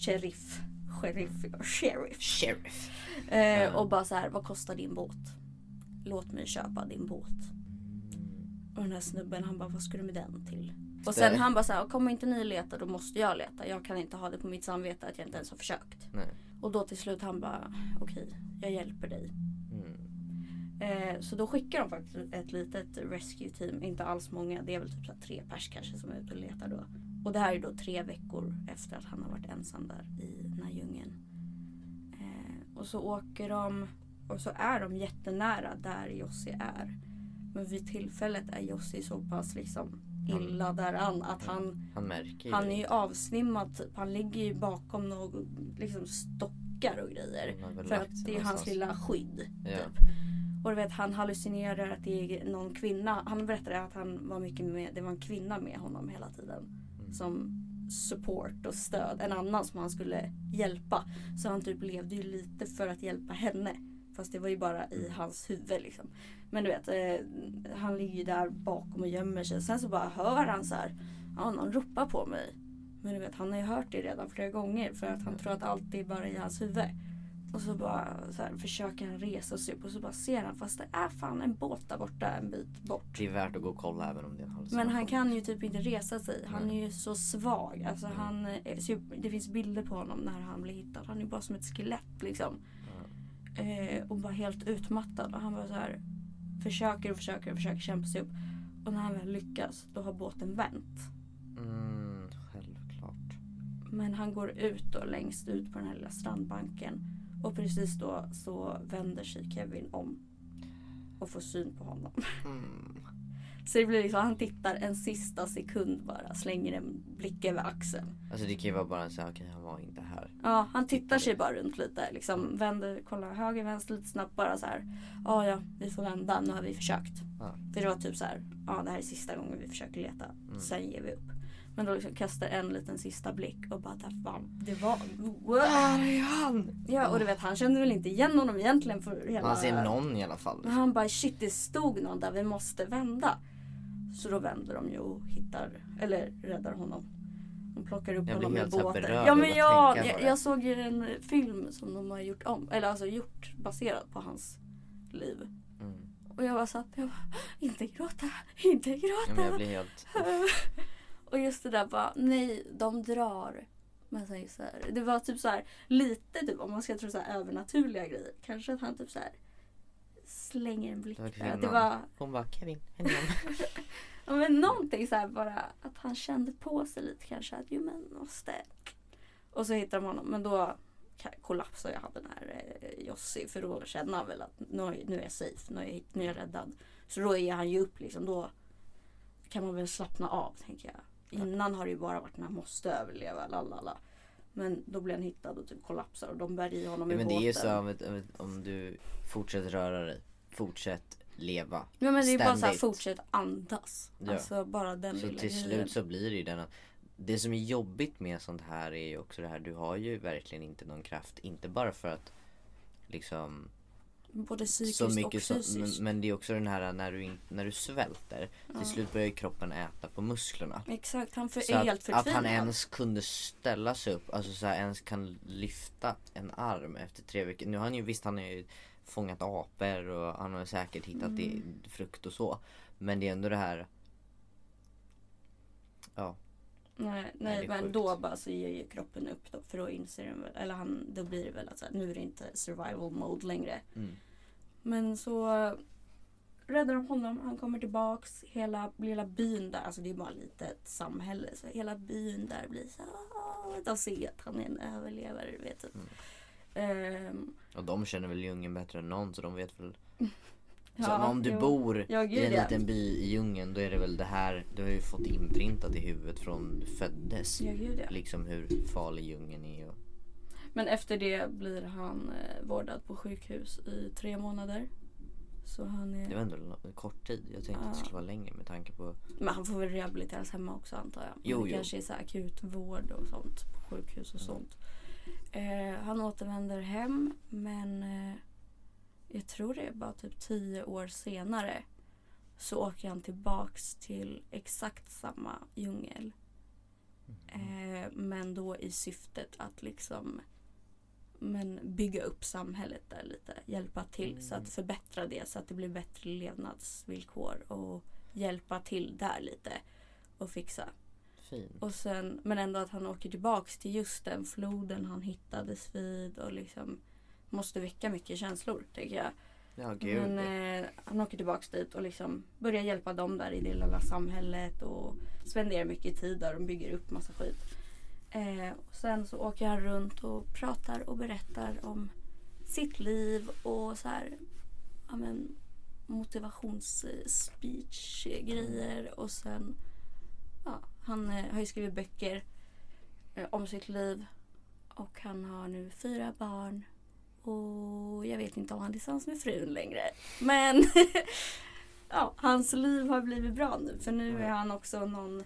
sheriff. Sheriff, sheriff. Sheriff. Eh, Ja. och bara så här, vad kostar din båt? Låt mig köpa din båt. Och den här snubben han bara, vad ska du med den till? Och sen han bara så här, kommer inte ni leta då måste jag leta. Jag kan inte ha det på mitt samvete att jag inte ens har försökt. Nej. Och då till slut han bara, okej, jag hjälper dig. Mm. Eh, så då skickar de faktiskt ett litet rescue team, inte alls många, det är väl typ så tre pers kanske som är ute och letar då. Och det här är då tre veckor efter att han har varit ensam där i den här djungeln. Eh, och så åker de och så är de jättenära där Jossi är. Men vid tillfället är Jossi så pass liksom illa däran att han Han märker han är ju avsvimmad typ. Han ligger ju bakom något, liksom stockar och grejer. För att det är hans lilla skydd. Ja. Typ. Och du vet han hallucinerar att det är någon kvinna. Han berättade att han var mycket med, det var en kvinna med honom hela tiden. Mm. Som support och stöd. En annan som han skulle hjälpa. Så han typ levde ju lite för att hjälpa henne. Fast det var ju bara i hans huvud liksom. Men du vet, eh, han ligger ju där bakom och gömmer sig. Sen så bara hör han så här, ja någon ropar på mig. Men du vet, han har ju hört det redan flera gånger för att han tror att allt är bara i hans huvud. Och så bara så här, försöker han resa sig upp och så bara ser han fast det är fan en båt där borta en bit bort. Det är värt att gå och kolla även om det är en Men hallucination. han kan ju typ inte resa sig. Han är ju så svag. Alltså Mm. han, så- det finns bilder på honom när han blir hittad. Han är bara som ett skelett liksom. Eh, och bara helt utmattad. Och han bara så här försöker och försöker och försöker kämpa sig upp. Och när han väl lyckas då har båten vänt. Mm, självklart. Men han går ut då längst ut på den här lilla strandbanken. Och precis då så vänder sig Kevin om. Och får syn på honom. Mm. Så det blir liksom, han tittar en sista sekund bara. Slänger en blick över axeln. Alltså det kan ju vara bara så okej han var inte här. Ja, han tittar sig bara runt lite. Liksom vänder, kollar höger, vänster lite snabbt bara så här. Ja, ja, vi får vända. Nu har vi försökt. Ja. För det var typ så här. Ja, det här är sista gången vi försöker leta. Mm. Sen ger vi upp. Men då liksom kastar en liten sista blick och bara där fan, det var... Där är han! Ja, och du vet han kände väl inte igen honom egentligen för hela... Man ser någon i alla fall. Men han bara shit det stod någon där, vi måste vända. Så då vänder de ju och hittar, eller räddar honom. De plockar upp Jag honom här båten. Ja men jag, jag, jag såg ju en film som de har gjort om, eller alltså gjort baserat på hans liv. Mm. Och jag var så att, jag bara, inte gråta, inte Ja, gråta. men jag blir helt... <laughs> och just det där bara, nej de drar. Men sen så här, det var typ så här lite typ om man ska tro så övernaturliga grejer. Kanske att han typ så här slänger en blick. Det var det var Hon bara Kevin, <laughs> ja, men någonting så här bara att han kände på sig lite kanske att jo men måste. Och så hittar de honom men då kollapsar ju han den här eh, Jossi för då känner han väl att nu, är- nu är jag safe, nu är jag, nu är jag räddad. Så då är han ju upp liksom då kan man väl slappna av tänker jag. Innan har det ju bara varit när han måste överleva, lalala. Men då blir han hittad och typ kollapsar och de bär i honom Ja, i men det båten. är ju så om, om, om du fortsätter röra dig, fortsätt leva. Ja, men det är ju bara så här, ständigt. fortsätt andas. Ja. Alltså bara den Så lilla till grejen. slut så blir det ju den att det som är jobbigt med sånt här är ju också det här, du har ju verkligen inte någon kraft, inte bara för att liksom Både psykiskt så och mycket så, fysiskt. men, men det är också den här när du, när du svälter, till slut börjar ju kroppen äta på musklerna. Exakt, han för, Så är att, helt att förtvinad. han ens kunde ställa sig upp, alltså så här, ens kan lyfta en arm efter tre veckor. Nu har han ju visst, han har ju fångat apor och han har säkert hittat Mm. frukt och så. Men det är ändå det här Ja, Nej, Nej, men sjukt. då bara så ger ju kroppen upp då. För då inser den väl, eller han, då blir det väl att så här, nu är det inte survival mode längre. mm. Men så räddar de honom, han kommer tillbaks. Hela lilla byn där, alltså det är bara ett litet samhälle. Så hela byn där blir så här, de ser att han är en överlevare. Vet typ. Mm. Ehm, och de känner väl djungeln bättre än någon så de vet väl <laughs> Så ja, om du jo. bor Ja, i en ja. liten by i djungeln då är det väl det här du har ju fått inprintat i huvudet från du föddes. Ja, ja. Liksom hur farlig djungeln är och Men efter det blir han eh, vårdad på sjukhus i tre månader. Så han är... det var ändå en kort tid. Jag tänkte att det Ja. skulle vara längre med tanke på Men han får väl rehabiliteras hemma också antar jag. Jo, det jo. kanske är så akutvård och sånt på sjukhus och sånt. Eh, han återvänder hem men eh, jag tror det är bara typ tio år senare så åker han tillbaks till exakt samma djungel. Eh, men då i syftet att liksom men bygga upp samhället där lite. Hjälpa till så att förbättra det så att det blir bättre levnadsvillkor och hjälpa till där lite och fixa. fint. Och sen, men ändå att han åker tillbaks till just den floden han hittades vid och liksom måste väcka mycket känslor tänker jag. Ja gud. Men eh, han åker tillbaks dit och liksom börjar hjälpa dem där i det lilla samhället och spenderar mycket tid där och bygger upp massa skit. Eh, och sen så åker han runt och pratar och berättar om sitt liv och så här, ja men motivations-speech grejer och sen ja, han eh, har ju skrivit böcker eh, om sitt liv och han har nu fyra barn och jag vet inte om han är tillsammans med frun längre. Men <laughs> ja, hans liv har blivit bra nu. För nu är han också någon,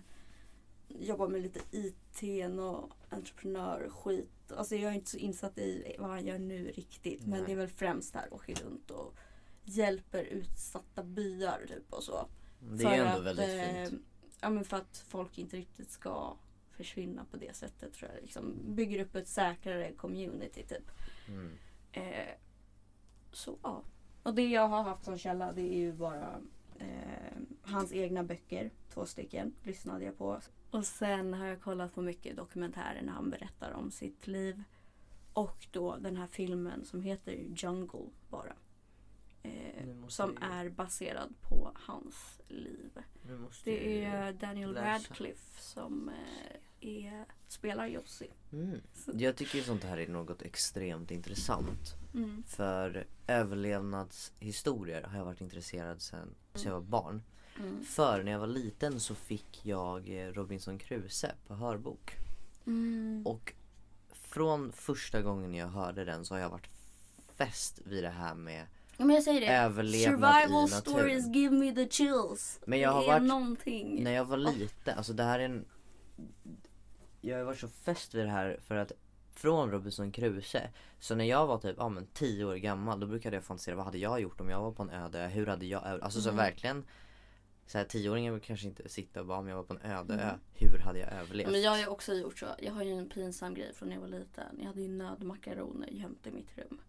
jobbar med lite IT och entreprenör skit. Alltså jag är inte så insatt i vad han gör nu riktigt. Men Nej. det är väl främst här åker runt och hjälper utsatta byar typ och så. det är För ändå att, väldigt eh, fint. Ja men för att folk inte riktigt ska försvinna på det sättet tror jag. Liksom bygger upp ett säkrare community typ. Mm. Eh, så ja. Och det jag har haft som källa det är ju bara eh, hans egna böcker. Två stycken lyssnade jag på. Och sen har jag kollat på mycket dokumentärer när han berättar om sitt liv. Och då den här filmen som heter Jungle bara. Eh, som vi- är baserad på hans liv. Det är Daniel. Radcliffe som eh, är, spelar Jossi. Mm. Jag tycker ju sånt här är något extremt intressant. Mm. För överlevnadshistorier har jag varit intresserad sen, sen jag var barn. Mm. För när jag var liten så fick jag eh, Robinson Crusoe på hörbok. Mm. Och från första gången jag hörde den så har jag varit fäst vid det här med Ja, men jag säger det. överlevnad Survival i stories give me the chills. Men jag har det är varit- någonting. När jag var liten, alltså det här är en... Jag har varit så fäst vid det här för att från Robinson Crusoe, så när jag var typ ja, men 10 år gammal då brukade jag fantisera vad hade jag gjort om jag var på en öde ö? Hur hade jag. Alltså så Mm. verkligen så här, tioåringar vill kanske inte sitta och bara om jag var på en öde ö, Mm. hur hade jag överlevt? Men jag har ju också gjort så. Jag har ju en pinsam grej från när jag var liten. Jag hade ju nödmakaroner gömt i mitt rum.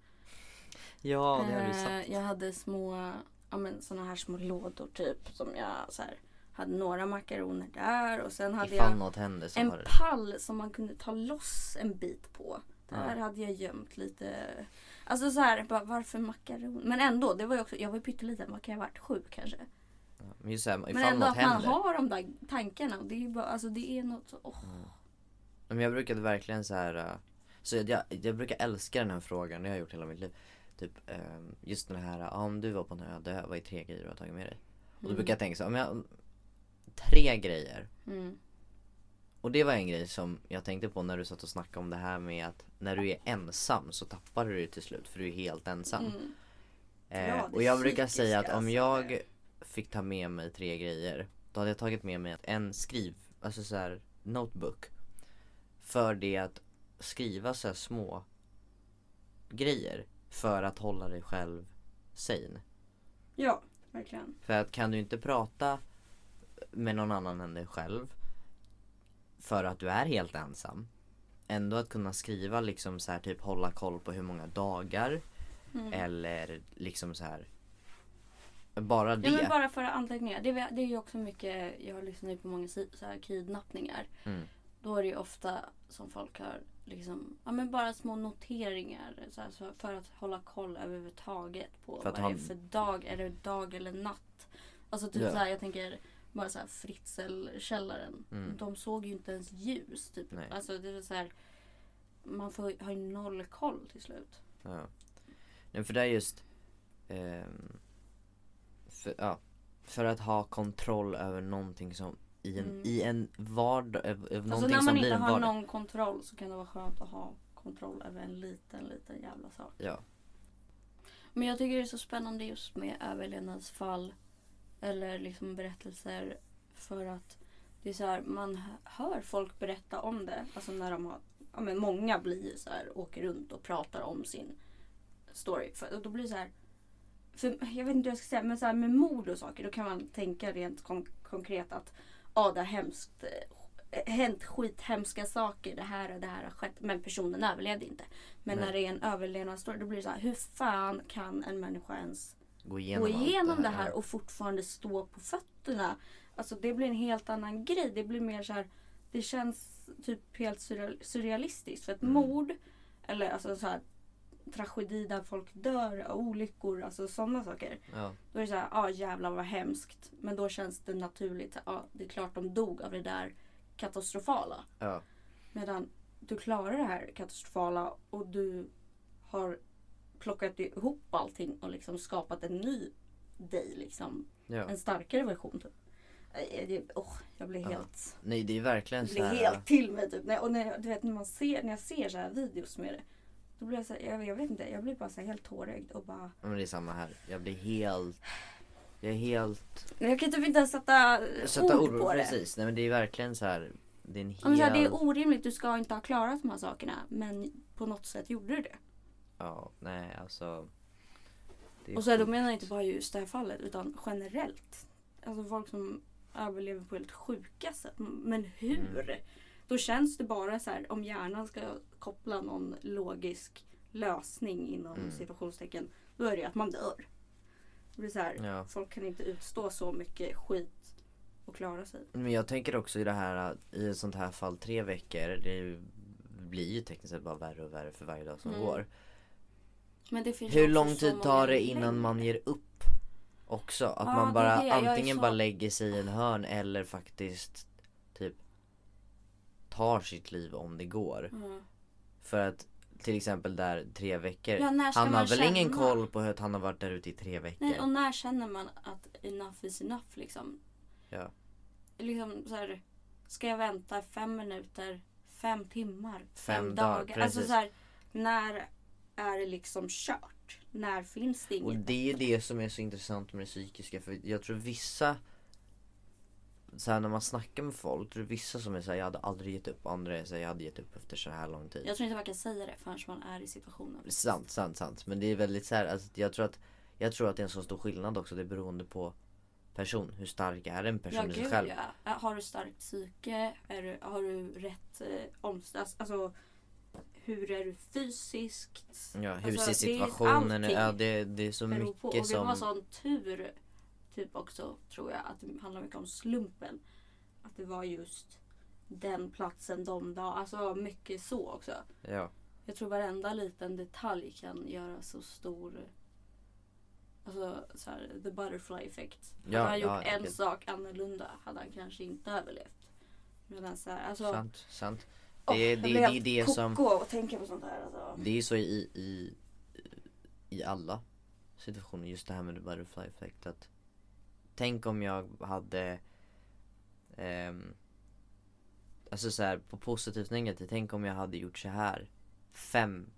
Ja, det har du Eh, sagt. Jag hade små, ja men såna här små lådor typ. Som jag så här, hade några makaroner där och sen hade Ifall jag en pall som man kunde ta loss en bit på. Där Ja. hade jag gömt lite. Alltså så här, bara, varför makaroner? Men ändå, det var ju också, jag var ju pytteliten. Vad kan jag ha varit? Sju kanske? Ja, Men såhär, Men ändå att man händer. har de där tankarna. Det är ju bara, alltså det är något så, åh. Men jag brukade verkligen så här. äh, Så jag, jag brukar älska den här frågan, det har jag gjort hela mitt liv. Typ ähm, just den här, ja, om du var på en öde ö, vad är tre grejer du har tagit med dig? Och då Mm. brukar jag tänka så här, om jag tre grejer. Mm. Och det var en grej som jag tänkte på när du satt och snackade om det här med att när du är ensam så tappar du det till slut för du är helt ensam. Mm. Eh, Ja, och jag brukar säga att om jag fick ta med mig tre grejer då hade jag tagit med mig en skriv, alltså så här notebook. För det att skriva så små grejer för att hålla dig själv sane. Ja, verkligen. För att kan du inte prata med någon annan än dig själv för att du är helt ensam ändå att kunna skriva liksom så här typ hålla koll på hur många dagar Mm. eller liksom så här bara det. Ja men bara för anteckningar. Det, det är ju också mycket, jag lyssnar ju på många så här kidnappningar. Mm. Då är det ju ofta som folk har liksom, ja men bara små noteringar så här, så för att hålla koll överhuvudtaget på För vad det är för dag, är det dag eller natt? Alltså typ Ja. så här, jag tänker bara så här Fritzl-källaren. Mm. De såg ju inte ens ljus typ. Nej. Alltså det är så här, man får, har ju noll koll till slut. Ja. Nej, för det är just ehm, för, ja, för att ha kontroll över någonting som i en, Mm. i en vardag, Alltså när man inte har någon kontroll så kan det vara skönt att ha kontroll över en liten, liten jävla sak. Ja. Men jag tycker det är så spännande just med överlevnadsfall eller liksom berättelser för att det är så här, man hör folk berätta om det. Alltså när de har, ja men många blir så här, åker runt och pratar om sin story. För, och då blir det så här, för, jag vet inte hur jag ska säga, men så här med mord och saker då kan man tänka rent kon- konkret att ja det har hemskt, eh, hänt skithemska saker, det här och det här har skett men personen överlevde inte. Men Nej. när det är en överlevnadsstory då blir det så här, hur fan kan en människa ens Gå igenom, gå igenom det här ja. och fortfarande stå på fötterna. Alltså det blir en helt annan grej. Det blir mer så här, det känns typ helt surreal, surrealistiskt. För ett Mm. mord, eller alltså så här tragedi där folk dör, olyckor, alltså sådana saker. Ja. Då är det så här, ja ah, jävlar vad hemskt. Men då känns det naturligt, ja ah, det är klart de dog av det där katastrofala. Ja. Medan du klarar det här katastrofala och du har plockat ihop allting och liksom skapat en ny dig. Liksom. ja. En starkare version. Typ. Eh, det- åh, jag blir Ja. helt, Nej det är verkligen så här. helt till mig. Typ. Och när, du vet, när, man ser, när jag ser så här videos med det. Då blir jag så här, jag, jag vet inte, jag blir bara så helt tårögd och bara... Ja, men det är samma här. Jag blir helt Jag är helt Jag kan typ inte ens sätta, Sätta ord, ord på det. precis. Nej men det är verkligen så här. Det är en helt Ja, här, det är orimligt, du ska inte ha klarat de här sakerna. Men på något sätt gjorde du det. Ja nej alltså Och så här, då menar jag inte bara just det här fallet utan generellt. Alltså folk som överlever på helt sjuka sätt. Men hur? Mm. Då känns det bara så här om hjärnan ska koppla någon logisk lösning inom Mm. situationstecken. Då är det att man dör. Det blir så här, Ja. folk kan inte utstå så mycket skit och klara sig. Men jag tänker också i det här att i ett sånt här fall tre veckor Det blir ju tekniskt sett bara värre och värre för varje dag som Mm. går Hur lång tid tar det innan man ger upp? Också att Ja, man bara det. Antingen så- bara lägger sig i en hörn eller faktiskt typ tar sitt liv om det går. Mm. För att till exempel där tre veckor. Ja, han har väl ingen koll på att han har varit där ute i tre veckor. Nej, och när känner man att enough is enough liksom? Ja. Liksom så här, ska jag vänta fem minuter, fem timmar, fem, Fem dagar? dagar, alltså så här, när är det liksom kört? När finns det Och inget? det är det som är så intressant med det psykiska för jag tror vissa så här när man snackar med folk, tror vissa som är såhär jag hade aldrig gett upp, andra är såhär jag hade gett upp efter så här lång tid. Jag tror inte man kan säga det förrän man är i situationen. Sant, sant, sant. Men det är väldigt så här, alltså, jag tror att Jag tror att det är en så stor skillnad också, det är beroende på person. Hur stark är en person Ja, i sig själv? ja. Har du starkt psyke? Är du, har du rätt eh, omstats... Alltså, hur är du fysiskt? Ja, hur Alltså, ser situationen ut? Ja, det, det är så beror på. Och mycket det var som... sån tur, typ också, tror jag, att det handlar mycket om slumpen. Att det var just den platsen, de dagar. Alltså mycket så också. Ja, Jag tror varenda liten detalj kan göra så stor... Alltså så här, the butterfly effect. Hade Ja, han gjort ja, en det- sak annorlunda hade han kanske inte överlevt. Medan så här, alltså... sant, sant. Det är jag det, det, är helt det som... koko av att tänka på sånt här. Alltså. Det är så i, i, i alla situationer, just det här med the butterfly effect att Tänk om jag hade ehm, Alltså så här, på positivt negativt, tänk om jag hade gjort så här fem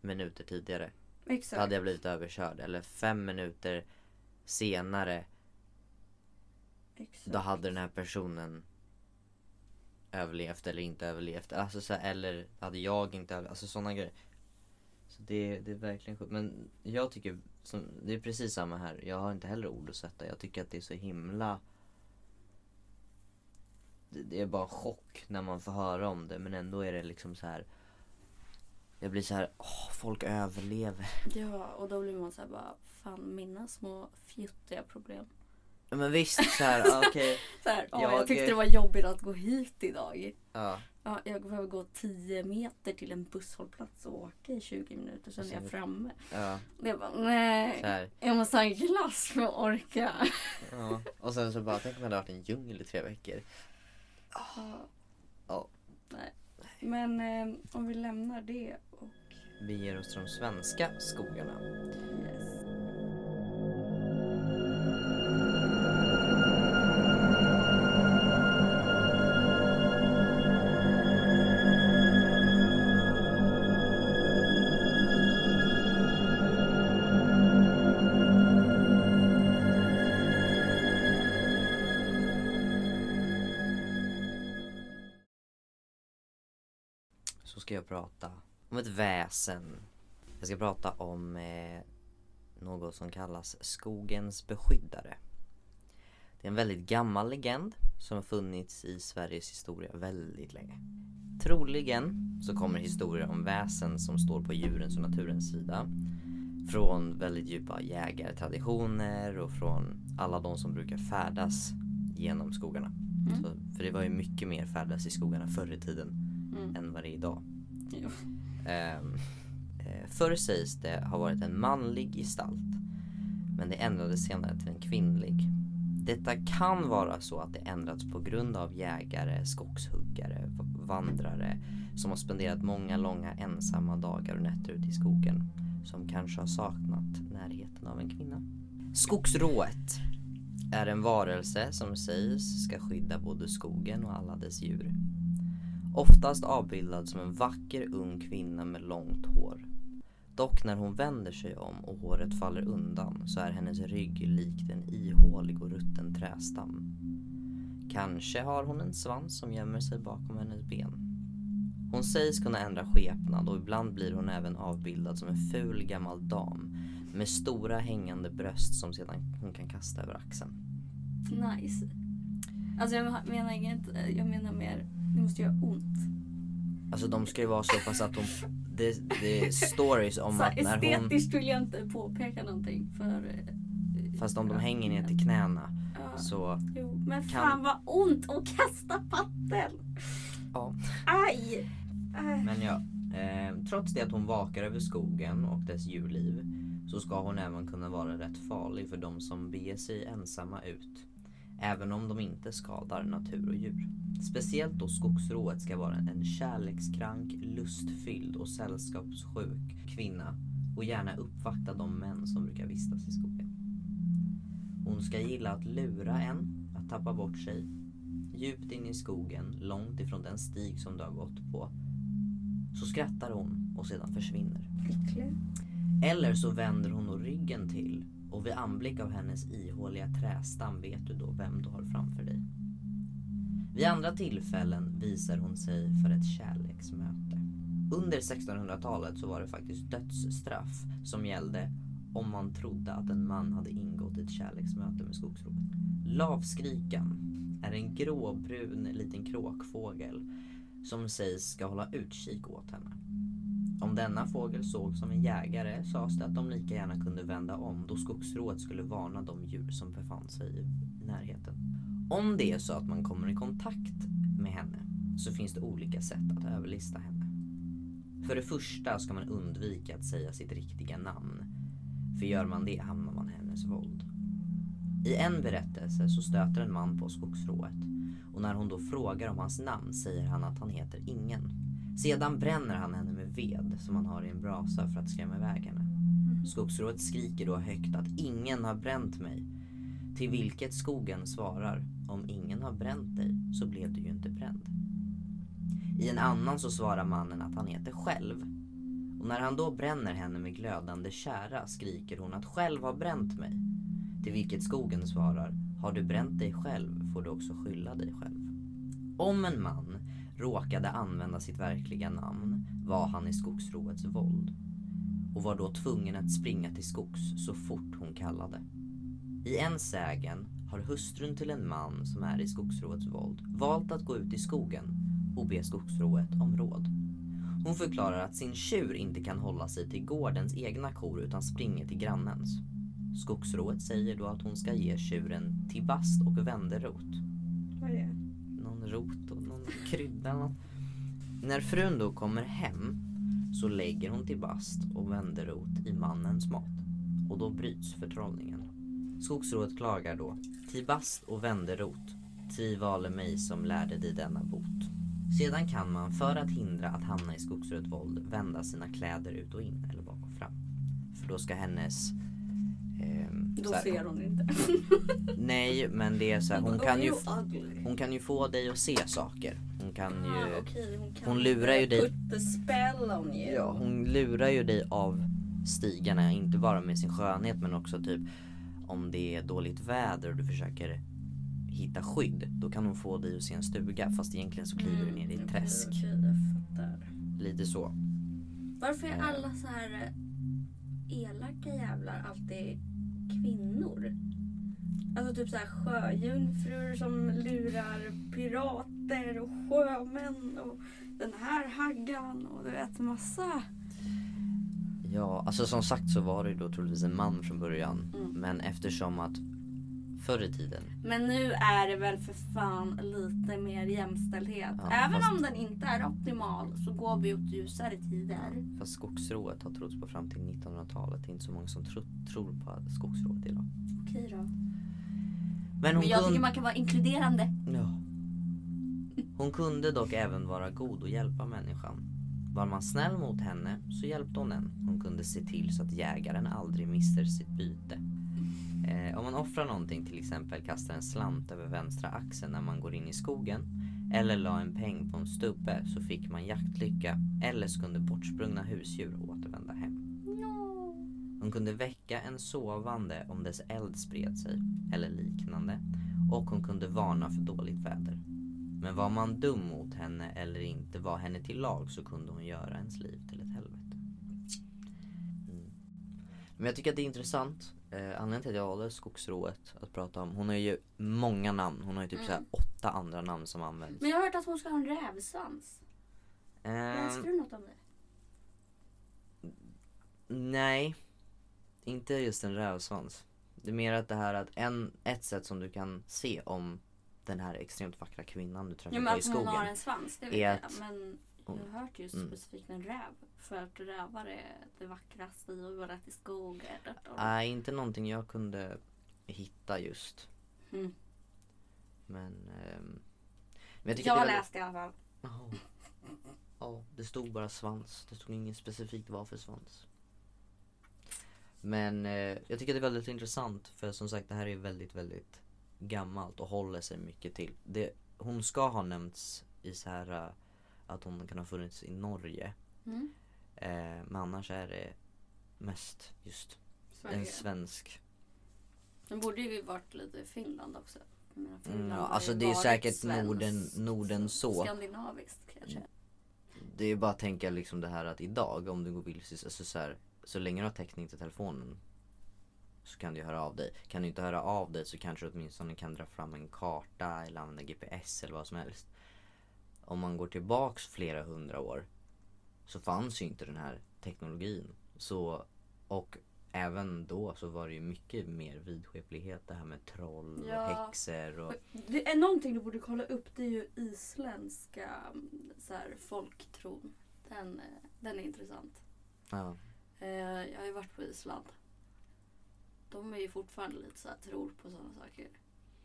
minuter tidigare. Då Exakt. hade jag blivit överkörd. Eller fem minuter senare, Exakt. då hade den här personen överlevt eller inte överlevt. Alltså så här, eller hade jag inte överlevt. Alltså sådana grejer. Så det, det är verkligen sjukt. Men jag tycker, som, det är precis samma här. Jag har inte heller ord att sätta. Jag tycker att det är så himla det, det är bara chock när man får höra om det. Men ändå är det liksom så här. Jag blir så här, åh, folk överlever. Ja, och då blir man så här bara, fan mina små fjuttiga problem. Men visst så här, <laughs> okej. Så här, ja, Jag- jag tyckte det var jobbigt att gå hit idag. Ja. Ja, jag behöver gå 10 meter till en busshållplats och åka i 20 minuter, sen är jag framme. Ja, Det är bara, nej. så. Jag måste ha en glass för att orka. Ja. Och sen så bara, tänk om jag hade varit i en djungel i tre veckor. Ja. Ja. Nej. Men eh, om vi lämnar det och Vi ger oss till de svenska skogarna. yes. Så ska jag prata om ett väsen. Jag ska prata om eh, något som kallas skogens beskyddare. Det är en väldigt gammal legend som har funnits i Sveriges historia väldigt länge. Troligen så kommer historier om väsen som står på djurens och naturens sida. Från väldigt djupa jägartraditioner och från alla de som brukar färdas genom skogarna. Mm. Så, för det var ju mycket mer färdas i skogarna förr i tiden Mm. än vad det är idag. Jo. Ehm, eh, förr sägs det ha varit en manlig gestalt. Men det ändrades senare till en kvinnlig. Detta kan vara så att det ändrats på grund av jägare, skogshuggare, vandrare som har spenderat många långa ensamma dagar och nätter ute i skogen. Som kanske har saknat närheten av en kvinna. Skogsrået är en varelse som sägs ska skydda både skogen och alla dess djur. Oftast avbildad som en vacker ung kvinna med långt hår. Dock när hon vänder sig om och håret faller undan så är hennes rygg likt en ihålig och rutten trästam. Kanske har hon en svans som gömmer sig bakom hennes ben. Hon sägs kunna ändra skepnad och ibland blir hon även avbildad som en ful gammal dam med stora hängande bröst som sedan hon kan kasta över axeln. Nice. Alltså jag menar inget, jag menar mer, det måste göra ont. Alltså de ska ju vara så pass att hon... Det, det är stories om Så att när hon... estetiskt vill jag inte påpeka någonting för... eh, Fast om de hänger ner till knäna Ja, så... jo, men kan- fan vad ont att kasta patten! Ja. Aj! Aj. Men ja, eh, trots det att hon vakar över skogen och dess djurliv så ska hon även kunna vara rätt farlig för de som beger sig ensamma ut. Även om de inte skadar natur och djur. Speciellt då skogsrået ska vara en kärlekskrank, lustfylld och sällskapssjuk kvinna och gärna uppvakta de män som brukar vistas i skogen. Hon ska gilla att lura en, att tappa bort sig, djupt in i skogen, långt ifrån den stig som du har gått på. Så skrattar hon och sedan försvinner. Eller så vänder hon ryggen till och vid anblick av hennes ihåliga trästam vet du då vem du har framför dig. Vid andra tillfällen visar hon sig för ett kärleksmöte. Under 1600-talet så var det faktiskt dödsstraff som gällde om man trodde att en man hade ingått ett kärleksmöte med skogsrået. Lavskrikan är en gråbrun liten kråkfågel som sägs ska hålla utkik åt henne. Om denna fågel såg som en jägare sades det att de lika gärna kunde vända om då skogsrået skulle varna de djur som befann sig i närheten. Om det är så att man kommer i kontakt med henne så finns det olika sätt att överlista henne. För det första ska man undvika att säga sitt riktiga namn. För gör man det hamnar man i hennes våld. I en berättelse så stöter en man på skogsrået och när hon då frågar om hans namn säger han att han heter Ingen. Sedan bränner han henne med ved som han har i en brasa för att skrämma iväg henne. Skogsrået skriker då högt att ingen har bränt mig. Till vilket skogen svarar om ingen har bränt dig så blev du ju inte bränd. I en annan så svarar mannen att han heter själv. Och när han då bränner henne med glödande kära skriker hon att själv har bränt mig. Till vilket skogen svarar har du bränt dig själv får du också skylla dig själv. Om en man råkade använda sitt verkliga namn var han i skogsroets våld och var då tvungen att springa till skogs så fort hon kallade. I en sägen har hustrun till en man som är i skogsroets våld valt att gå ut i skogen och be skogsrået om råd. Hon förklarar att sin tjur inte kan hålla sig till gårdens egna kor utan springer till grannens. Skogsrået säger då att hon ska ge tjuren tibast och vänderot. Vad är det? Någon rot och krydda eller något. När frun då kommer hem så lägger hon till bast och vänder rot i mannens mat. Och då bryts förtrollningen. Skogsrået klagar då. Tibast och vänderot. Ti vale mig som lärde dig denna bot. Sedan kan man för att hindra att hamna i skogsrött våld vända sina kläder ut och in eller bak och fram. För då ska hennes ehm, Då här- ser hon inte. <laughs> Nej men det är så här, hon kan ju, hon kan ju få dig att se saker. Hon kan Ah, ju... okej, hon, kan hon lurar ju dig- Put the spell on you. Ja, hon lurar ju dig av stigarna, inte bara med sin skönhet men också typ om det är dåligt väder och du försöker hitta skydd, då kan hon få dig att se en stuga fast egentligen så kliver du ner i ett Mm, träsk. Fattar. Lite så. Varför är Eh. alla så här eh, elaka jävlar alltid kvinnor? Alltså typ så här sjöjungfrur som lurar pirater och sjömän och den här haggan och du vet massa. Ja, alltså som sagt så var det ju då troligtvis en man från början. Mm. Men eftersom att förr i tiden, Men nu är det väl för fan lite mer jämställdhet. Ja, Även fast- om den inte är optimal så går vi åt ljusare tider. fast skogsrået har trott på fram till 1900-talet. Det är inte så många som tro, tror på skogsrået idag. Okej då. Men Men jag kunde... tycker man kan vara inkluderande. Ja. Hon kunde dock även vara god och hjälpa människan. Var man snäll mot henne så hjälpte hon en. Hon kunde se till så att jägaren aldrig mister sitt byte. Eh, om man offrar någonting, till exempel kastar en slant över vänstra axeln när man går in i skogen eller la en peng på en stubbe så fick man jaktlycka eller så kunde bortsprungna husdjur återvända hem. No. Hon kunde väcka en sovande om dess eld spred sig eller liknande och hon kunde varna för dåligt väder. Men var man dum mot henne eller inte var henne till lag så kunde hon göra ens liv till ett helvete. Mm. Men jag tycker att det är intressant. Eh, anledningen till att jag valde skogsrået att prata om. Hon har ju många namn. Hon har ju typ så här Mm. åtta andra namn som används. Men jag har hört att hon ska ha en rävsvans. Läste Ehm, du något om det? Nej, inte just en rävsvans. Det är mer att det här att en, ett sätt som du kan se om den här extremt vackra kvinnan du träffar Ja, men på i att hon skogen. har en svans, det vet jag. Men jag har hört just mm. specifikt en räv. För att rävar är det vackraste djuret i skogen. Nej, inte någonting jag kunde hitta just. Mm. Men, ehm, men jag Jag att det är läst i alla fall. Ja, det stod bara svans. Det stod inget specifikt vad för svans. Men eh, jag tycker det är väldigt intressant för som sagt det här är väldigt, väldigt gammalt och håller sig mycket till. Det, hon ska ha nämnts i så här eh, att hon kan ha funnits i Norge. Mm. Eh, men annars är det mest just en Sverige. svensk. Den borde ju varit lite i Finland också. Menar, Mm, Finland ja, har ju alltså det är säkert svenskt, Norden, Norden så. Skandinaviskt kanske. Det är bara att tänka liksom det här att idag om du går vilse, alltså så, här, så länge du har täckning till telefonen så kan du höra av dig. Kan du inte höra av dig så kanske du åtminstone kan dra fram en karta eller använda GPS eller vad som helst. Om man går tillbaks flera hundra år så fanns ju inte den här teknologin. Så, och även då så var det ju mycket mer vidskeplighet det här med troll och Ja. häxor och Det är någonting du borde kolla upp. Det är ju isländska mm, så här, folktron. Den, eh, den är intressant. ja. Eh, Jag har ju varit på Island. De är ju fortfarande lite så här, tror på sådana saker.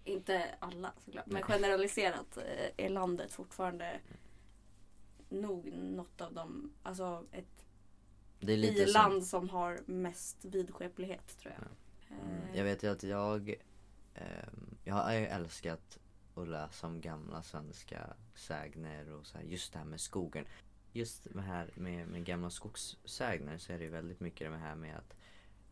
Inte alla såklart. Men generaliserat eh, är landet fortfarande nog något av dem. Alltså ett Det är lite som, i-land som har mest vidskeplighet tror jag. Mm. Eh, Jag vet ju att jag ehm, jag har ju älskat att läsa om gamla svenska sägner och så här, just det här med skogen. Just det här med, med gamla skogssägner så är det ju väldigt mycket det här med att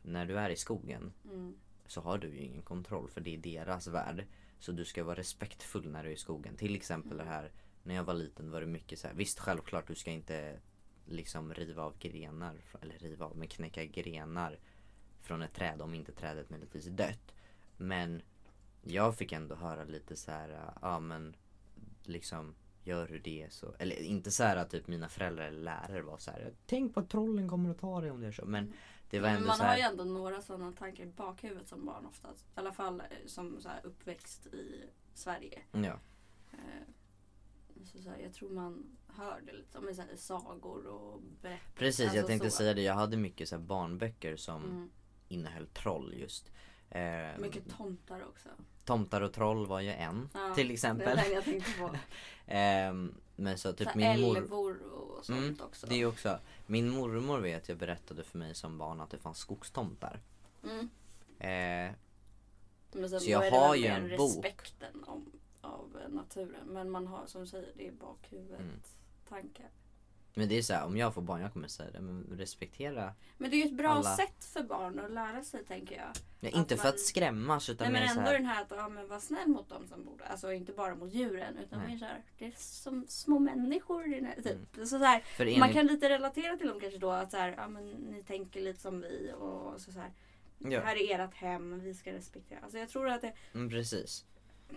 när du är i skogen Mm så har du ju ingen kontroll för det är deras värld. Så du ska vara respektfull när du är i skogen. Till exempel det här när jag var liten var det mycket så här. Visst självklart du ska inte liksom riva av grenar. Eller riva av men knäcka grenar från ett träd om inte trädet möjligtvis är dött. Men jag fick ändå höra lite så här, ja ah, men liksom gör du det så, eller inte så här att typ mina föräldrar eller lärare var så här. Tänk på att trollen kommer att ta dig om du gör så. Men det var ändå man så har här. ju ändå några sådana tankar i bakhuvudet som barn oftast. I alla fall eh, som så här uppväxt i Sverige. Ja. Eh, Så så här, jag tror man hör det lite om i så här sagor och berättelser. Precis, jag Alltså tänkte så. säga det. Jag hade mycket så barnböcker som Mm. innehöll troll just. Eh, Mycket tomtar också. Tomtar och troll var ju en Ja, till Det exempel. är den jag tänkte på. <laughs> Ehm, men så typ så min mor... älvor och sånt Mm, också. Det är också. Min mormor vet jag berättade för mig som barn att det fanns skogstomtar. Mm. Eh, Men sen Så jag det har ju en bok. respekten om, av eh, naturen. Men man har som du säger, det är bakhuvudet Mm. tankar. Men det är så här, om jag får barn, jag kommer säga det. Men respektera. Men det är ju ett bra Alla- sätt för barn att lära sig tänker jag. Ja, Att inte för man- att skrämmas utan Nej men mer så ändå här. den här att ja, men var snäll mot dem som bor där. Alltså inte bara mot djuren utan Nej. mer så här, det är som små människor. Det typ. Mm. så så här, För Man enligt, kan lite relatera till dem kanske då att så här, ja, men ni tänker lite som vi och så, så här. Det ja, här är ert hem, vi ska respektera. Alltså jag tror att det, mm, precis.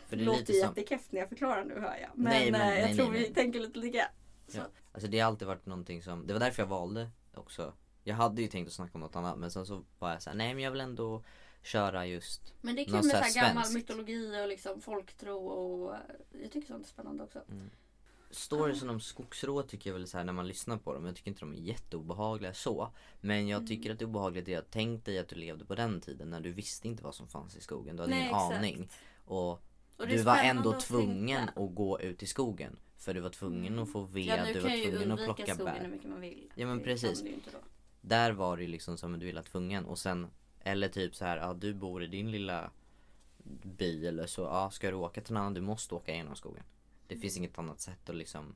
För det är låter som, jättekräft när jag förklarar nu hör jag. Men, Nej, men- eh, jag nej, tror nej, vi nej. tänker lite lika. Så. Ja. Alltså det har alltid varit någonting som, det var därför jag valde också. Jag hade ju tänkt att snacka om något annat men sen så var jag såhär, nej men jag vill ändå köra just Men det är kul med så här gammal svenskt. mytologi och liksom folktro och eh, jag tycker sånt är spännande också. Storiesen om skogsrået tycker jag väl så här när man lyssnar på dem, jag tycker inte de är jätteobehagliga så. Men jag Mm. tycker att det är obehagligt är att tänk dig att du levde på den tiden när du visste inte vad som fanns i skogen. Du hade Nej, ingen exakt. aning. Och, du var ändå att tvungen tänka. att gå ut i skogen. För du var tvungen Mm. att få ved, Ja nu du var tvungen att plocka skogen hur bär. mycket man vill. Ja, men precis. Där var det ju liksom som att du ville tvungen och sen Eller typ så här, ja du bor i din lilla by eller så, ja ska du åka till någon annan, du måste åka genom skogen. Det finns inget annat sätt att liksom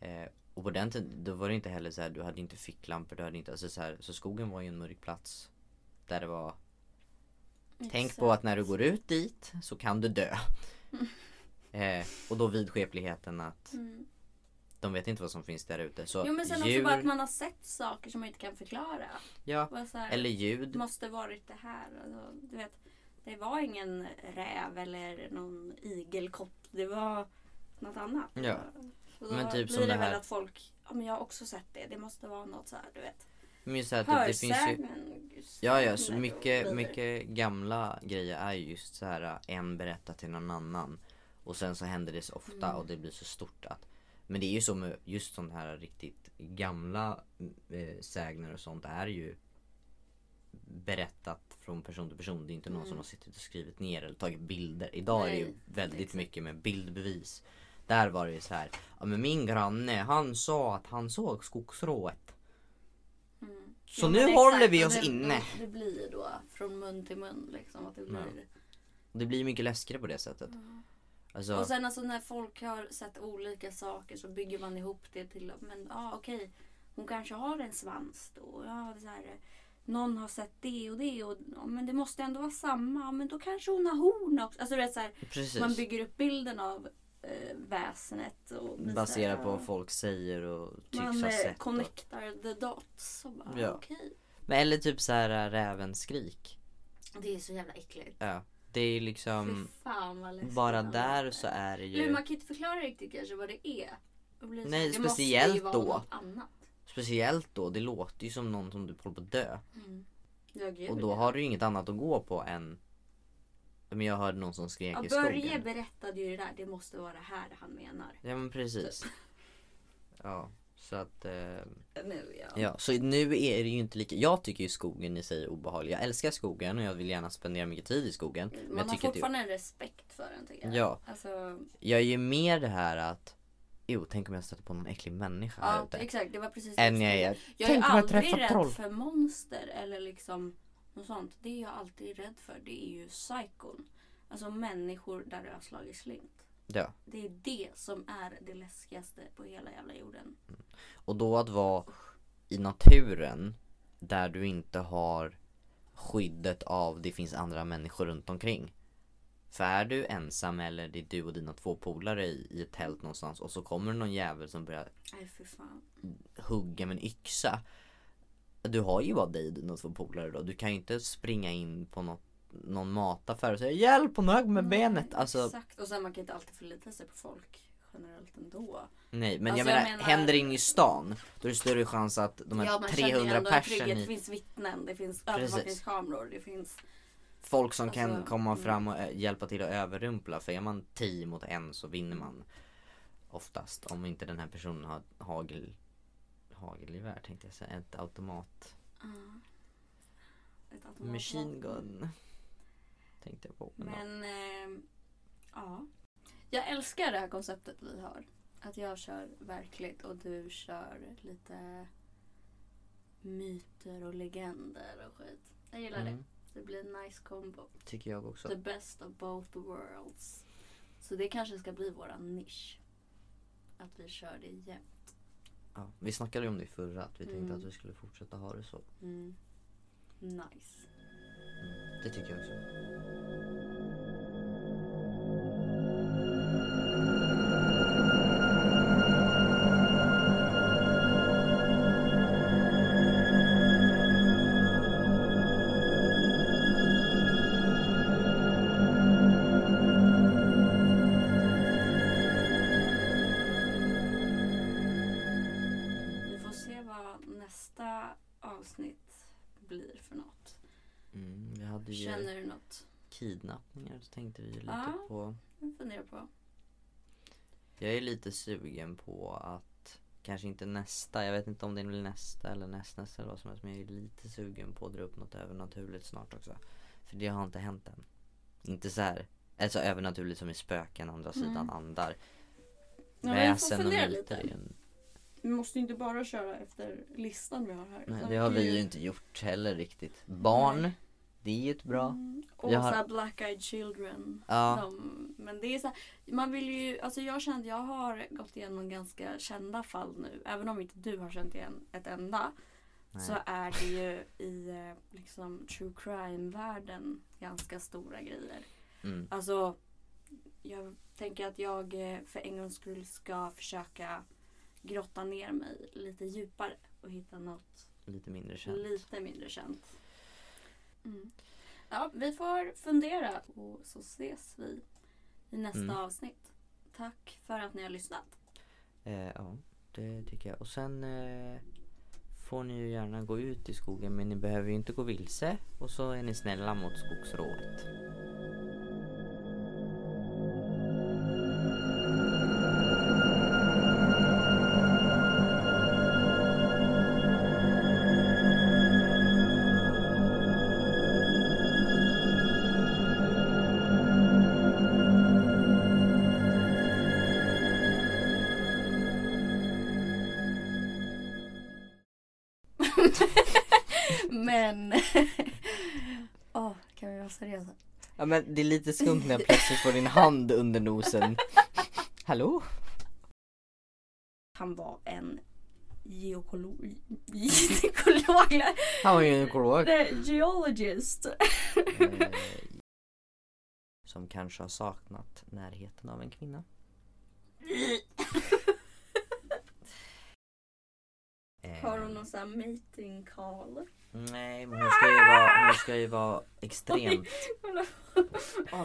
eh, Och på den tiden, då var det inte heller så här, du hade inte ficklampor, du hade inte, alltså så här, så skogen var ju en mörk plats Där det var Tänk på att när du går ut dit så kan du dö <laughs> eh, Och då vidskepligheten att Mm. de vet inte vad som finns där ute så Jo men sen djur, också bara att man har sett saker som man inte kan förklara. ja, här, eller ljud Det måste varit det här. Alltså, du vet, det var ingen räv eller någon igelkott. Det var något annat. Ja. Så då Men typ blir som det det här- väl att folk, ja men jag har också sett det. Det måste vara något så här, du vet. Men så här, typ, det finns ju. Ja, ja, så mycket, mycket gamla grejer är ju just så här en berättar till någon annan och sen så händer det så ofta Mm. och det blir så stort att Men det är ju så med just sån här riktigt gamla eh, sägner och sånt är ju berättat från person till person. Det är inte någon Mm. som har suttit och skrivit ner eller tagit bilder. Idag är det ju Nej, väldigt exakt. mycket med bildbevis. Där var det ju så här, ja men min granne han sa att han såg skogsrået. Mm. Så nu är håller exakt, vi oss det, inne. Det blir då från mun till mun liksom. Att det blir. Och det blir mycket läskigare på det sättet. Alltså, Och sen alltså när folk har sett olika saker så bygger man ihop det till men ja ah, okej hon kanske har en svans då. Ja, så här, någon har sett det och det och ja, men det måste ändå vara samma. Ja, men då kanske hon har horn också. Alltså det är så här, man bygger upp bilden av eh, väsenet. Och så Baserat på vad folk säger och tycks Man ha eh, sett. Och, connectar the dots. Och bara, Ja. okej. men eller typ så här äh, rävens skrik. Det är så jävla äckligt. Ja. Det är liksom bara man där så är det Eller ju man kan inte förklara riktigt kanske vad det är. Det så Nej, här, det speciellt då. Speciellt då, det låter ju som någon som du håller på att dö. Mm. Och då har du ju inget annat att gå på än Men jag hörde någon som skrek Ja, i Börje skogen. berättade ju det där. Det måste vara det här han menar. Ja men precis. Ja, så att eh, Nu ja. Ja, så nu är det ju inte lika Jag tycker ju skogen i sig är obehaglig. Jag älskar skogen och jag vill gärna spendera mycket tid i skogen. Men Man jag har att det, fortfarande en respekt för den tycker jag. Ja. Alltså, jag är ju mer det här att Jo, tänk om jag stöter på någon äcklig människa här ja ute. exakt. Det var precis det jag jag är Jag är Tänk jag aldrig rädd troll. för monster eller liksom något sånt. Det är jag alltid rädd för. Det är ju psykon. Alltså människor där det har slagit slint. Ja. Det är det som är det läskigaste på hela jävla jorden. Och då att vara i naturen där du inte har skyddet av det finns andra människor runt omkring. För är du ensam eller det är du och dina två polare i, i ett tält någonstans och så kommer det någon jävel som börjar Nej hugga med en yxa. Du har ju bara dig och dina två polare då. Du kan ju inte springa in på något, någon mataffär och säga hjälp hon högg med benet. Nej, Alltså Exakt. Och sen man kan inte alltid förlita sig på folk generellt ändå. nej men Alltså, jag, jag menar, menar- händer det inne i stan då är det större chans att de här ja, man känner ju 300 ändå en trygghet. personer Det finns vittnen, det finns övervakningskameror, det finns... folk som kan Alltså, komma mm. fram och eh, hjälpa till att överrumpla. För är man 10 mot en så vinner man oftast. Om inte den här personen har hagel, hagelgevär tänkte jag säga. Ett automat ja, ett automatvapen. machine gun. Tänkte jag på. Men, ja. Men ehm, ja. Jag älskar det här konceptet vi har. Att jag kör verkligt och du kör lite myter och legender och skit. Jag gillar Mm, det. Det blir en nice combo. tycker jag också. The best of both worlds. Så det kanske ska bli våran nisch. Att vi kör det jämt. Ja, vi snackade ju om det förra, att vi tänkte Mm. att vi skulle fortsätta ha det så. Mm. Nice. Det tycker jag också. Kidnappningar så tänkte vi lite Ja. på. Funderar på. Jag är lite sugen på att Kanske inte nästa, jag vet inte om det blir nästa eller nästnästa eller vad som helst Men jag är lite sugen på att dra upp något övernaturligt snart också För det har inte hänt än Inte så här Alltså övernaturligt som i spöken, andra sidan Mm. andar Ja, Väsen och myter. Vi måste ju inte bara köra efter listan vi har här. Nej det har vi ju inte gjort heller riktigt Barn. Det är ett bra Mm. Och Jag har- så här Black Eyed Children. Ja, De, men det är så här, man vill ju, alltså jag kände, jag har gått igenom ganska kända fall nu. Även om inte du har känt igen ett enda. nej. Så är det ju i eh, liksom true crime-världen ganska stora grejer. Mm. Alltså, jag tänker att jag eh, för en gångs skull ska försöka grotta ner mig lite djupare och hitta något Lite mindre känt lite mindre känt. Mm. Ja, vi får fundera och så ses vi i nästa Mm. avsnitt. Tack för att ni har lyssnat. Eh, ja, det tycker jag. Och sen eh, får ni ju gärna gå ut i skogen men ni behöver ju inte gå vilse. Och så är ni snälla mot skogsrået. Ja men det är lite skumt när jag plötsligt får din hand under nosen. Hallå? Han var en geokolog... Gynekolog? Han var ju en ekolog. Nej, Geologist. Eh, som kanske har saknat närheten av en kvinna. Har hon någon sån här meeting call? Nej men hon ska ju vara, hon ska ju vara extremt Ah.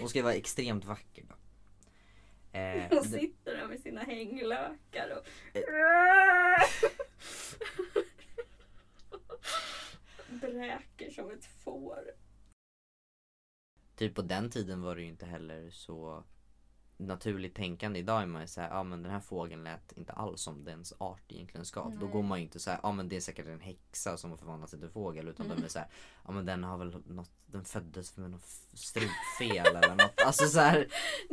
Hon ska ju vara extremt vacker då. Eh, Hon sitter där med sina hänglökar och... Bräker som ett får. typ på den tiden var det ju inte heller så naturligt tänkande. Idag är man ju såhär, ja men den här fågeln lät inte alls som dens art egentligen ska. Då Nej. går man ju inte såhär, ja men det är säkert en häxa som har förvandlat sig till fågel. Utan Mm. de är såhär, ja men den har väl något, den föddes med något strupfel eller något. Alltså såhär <laughs>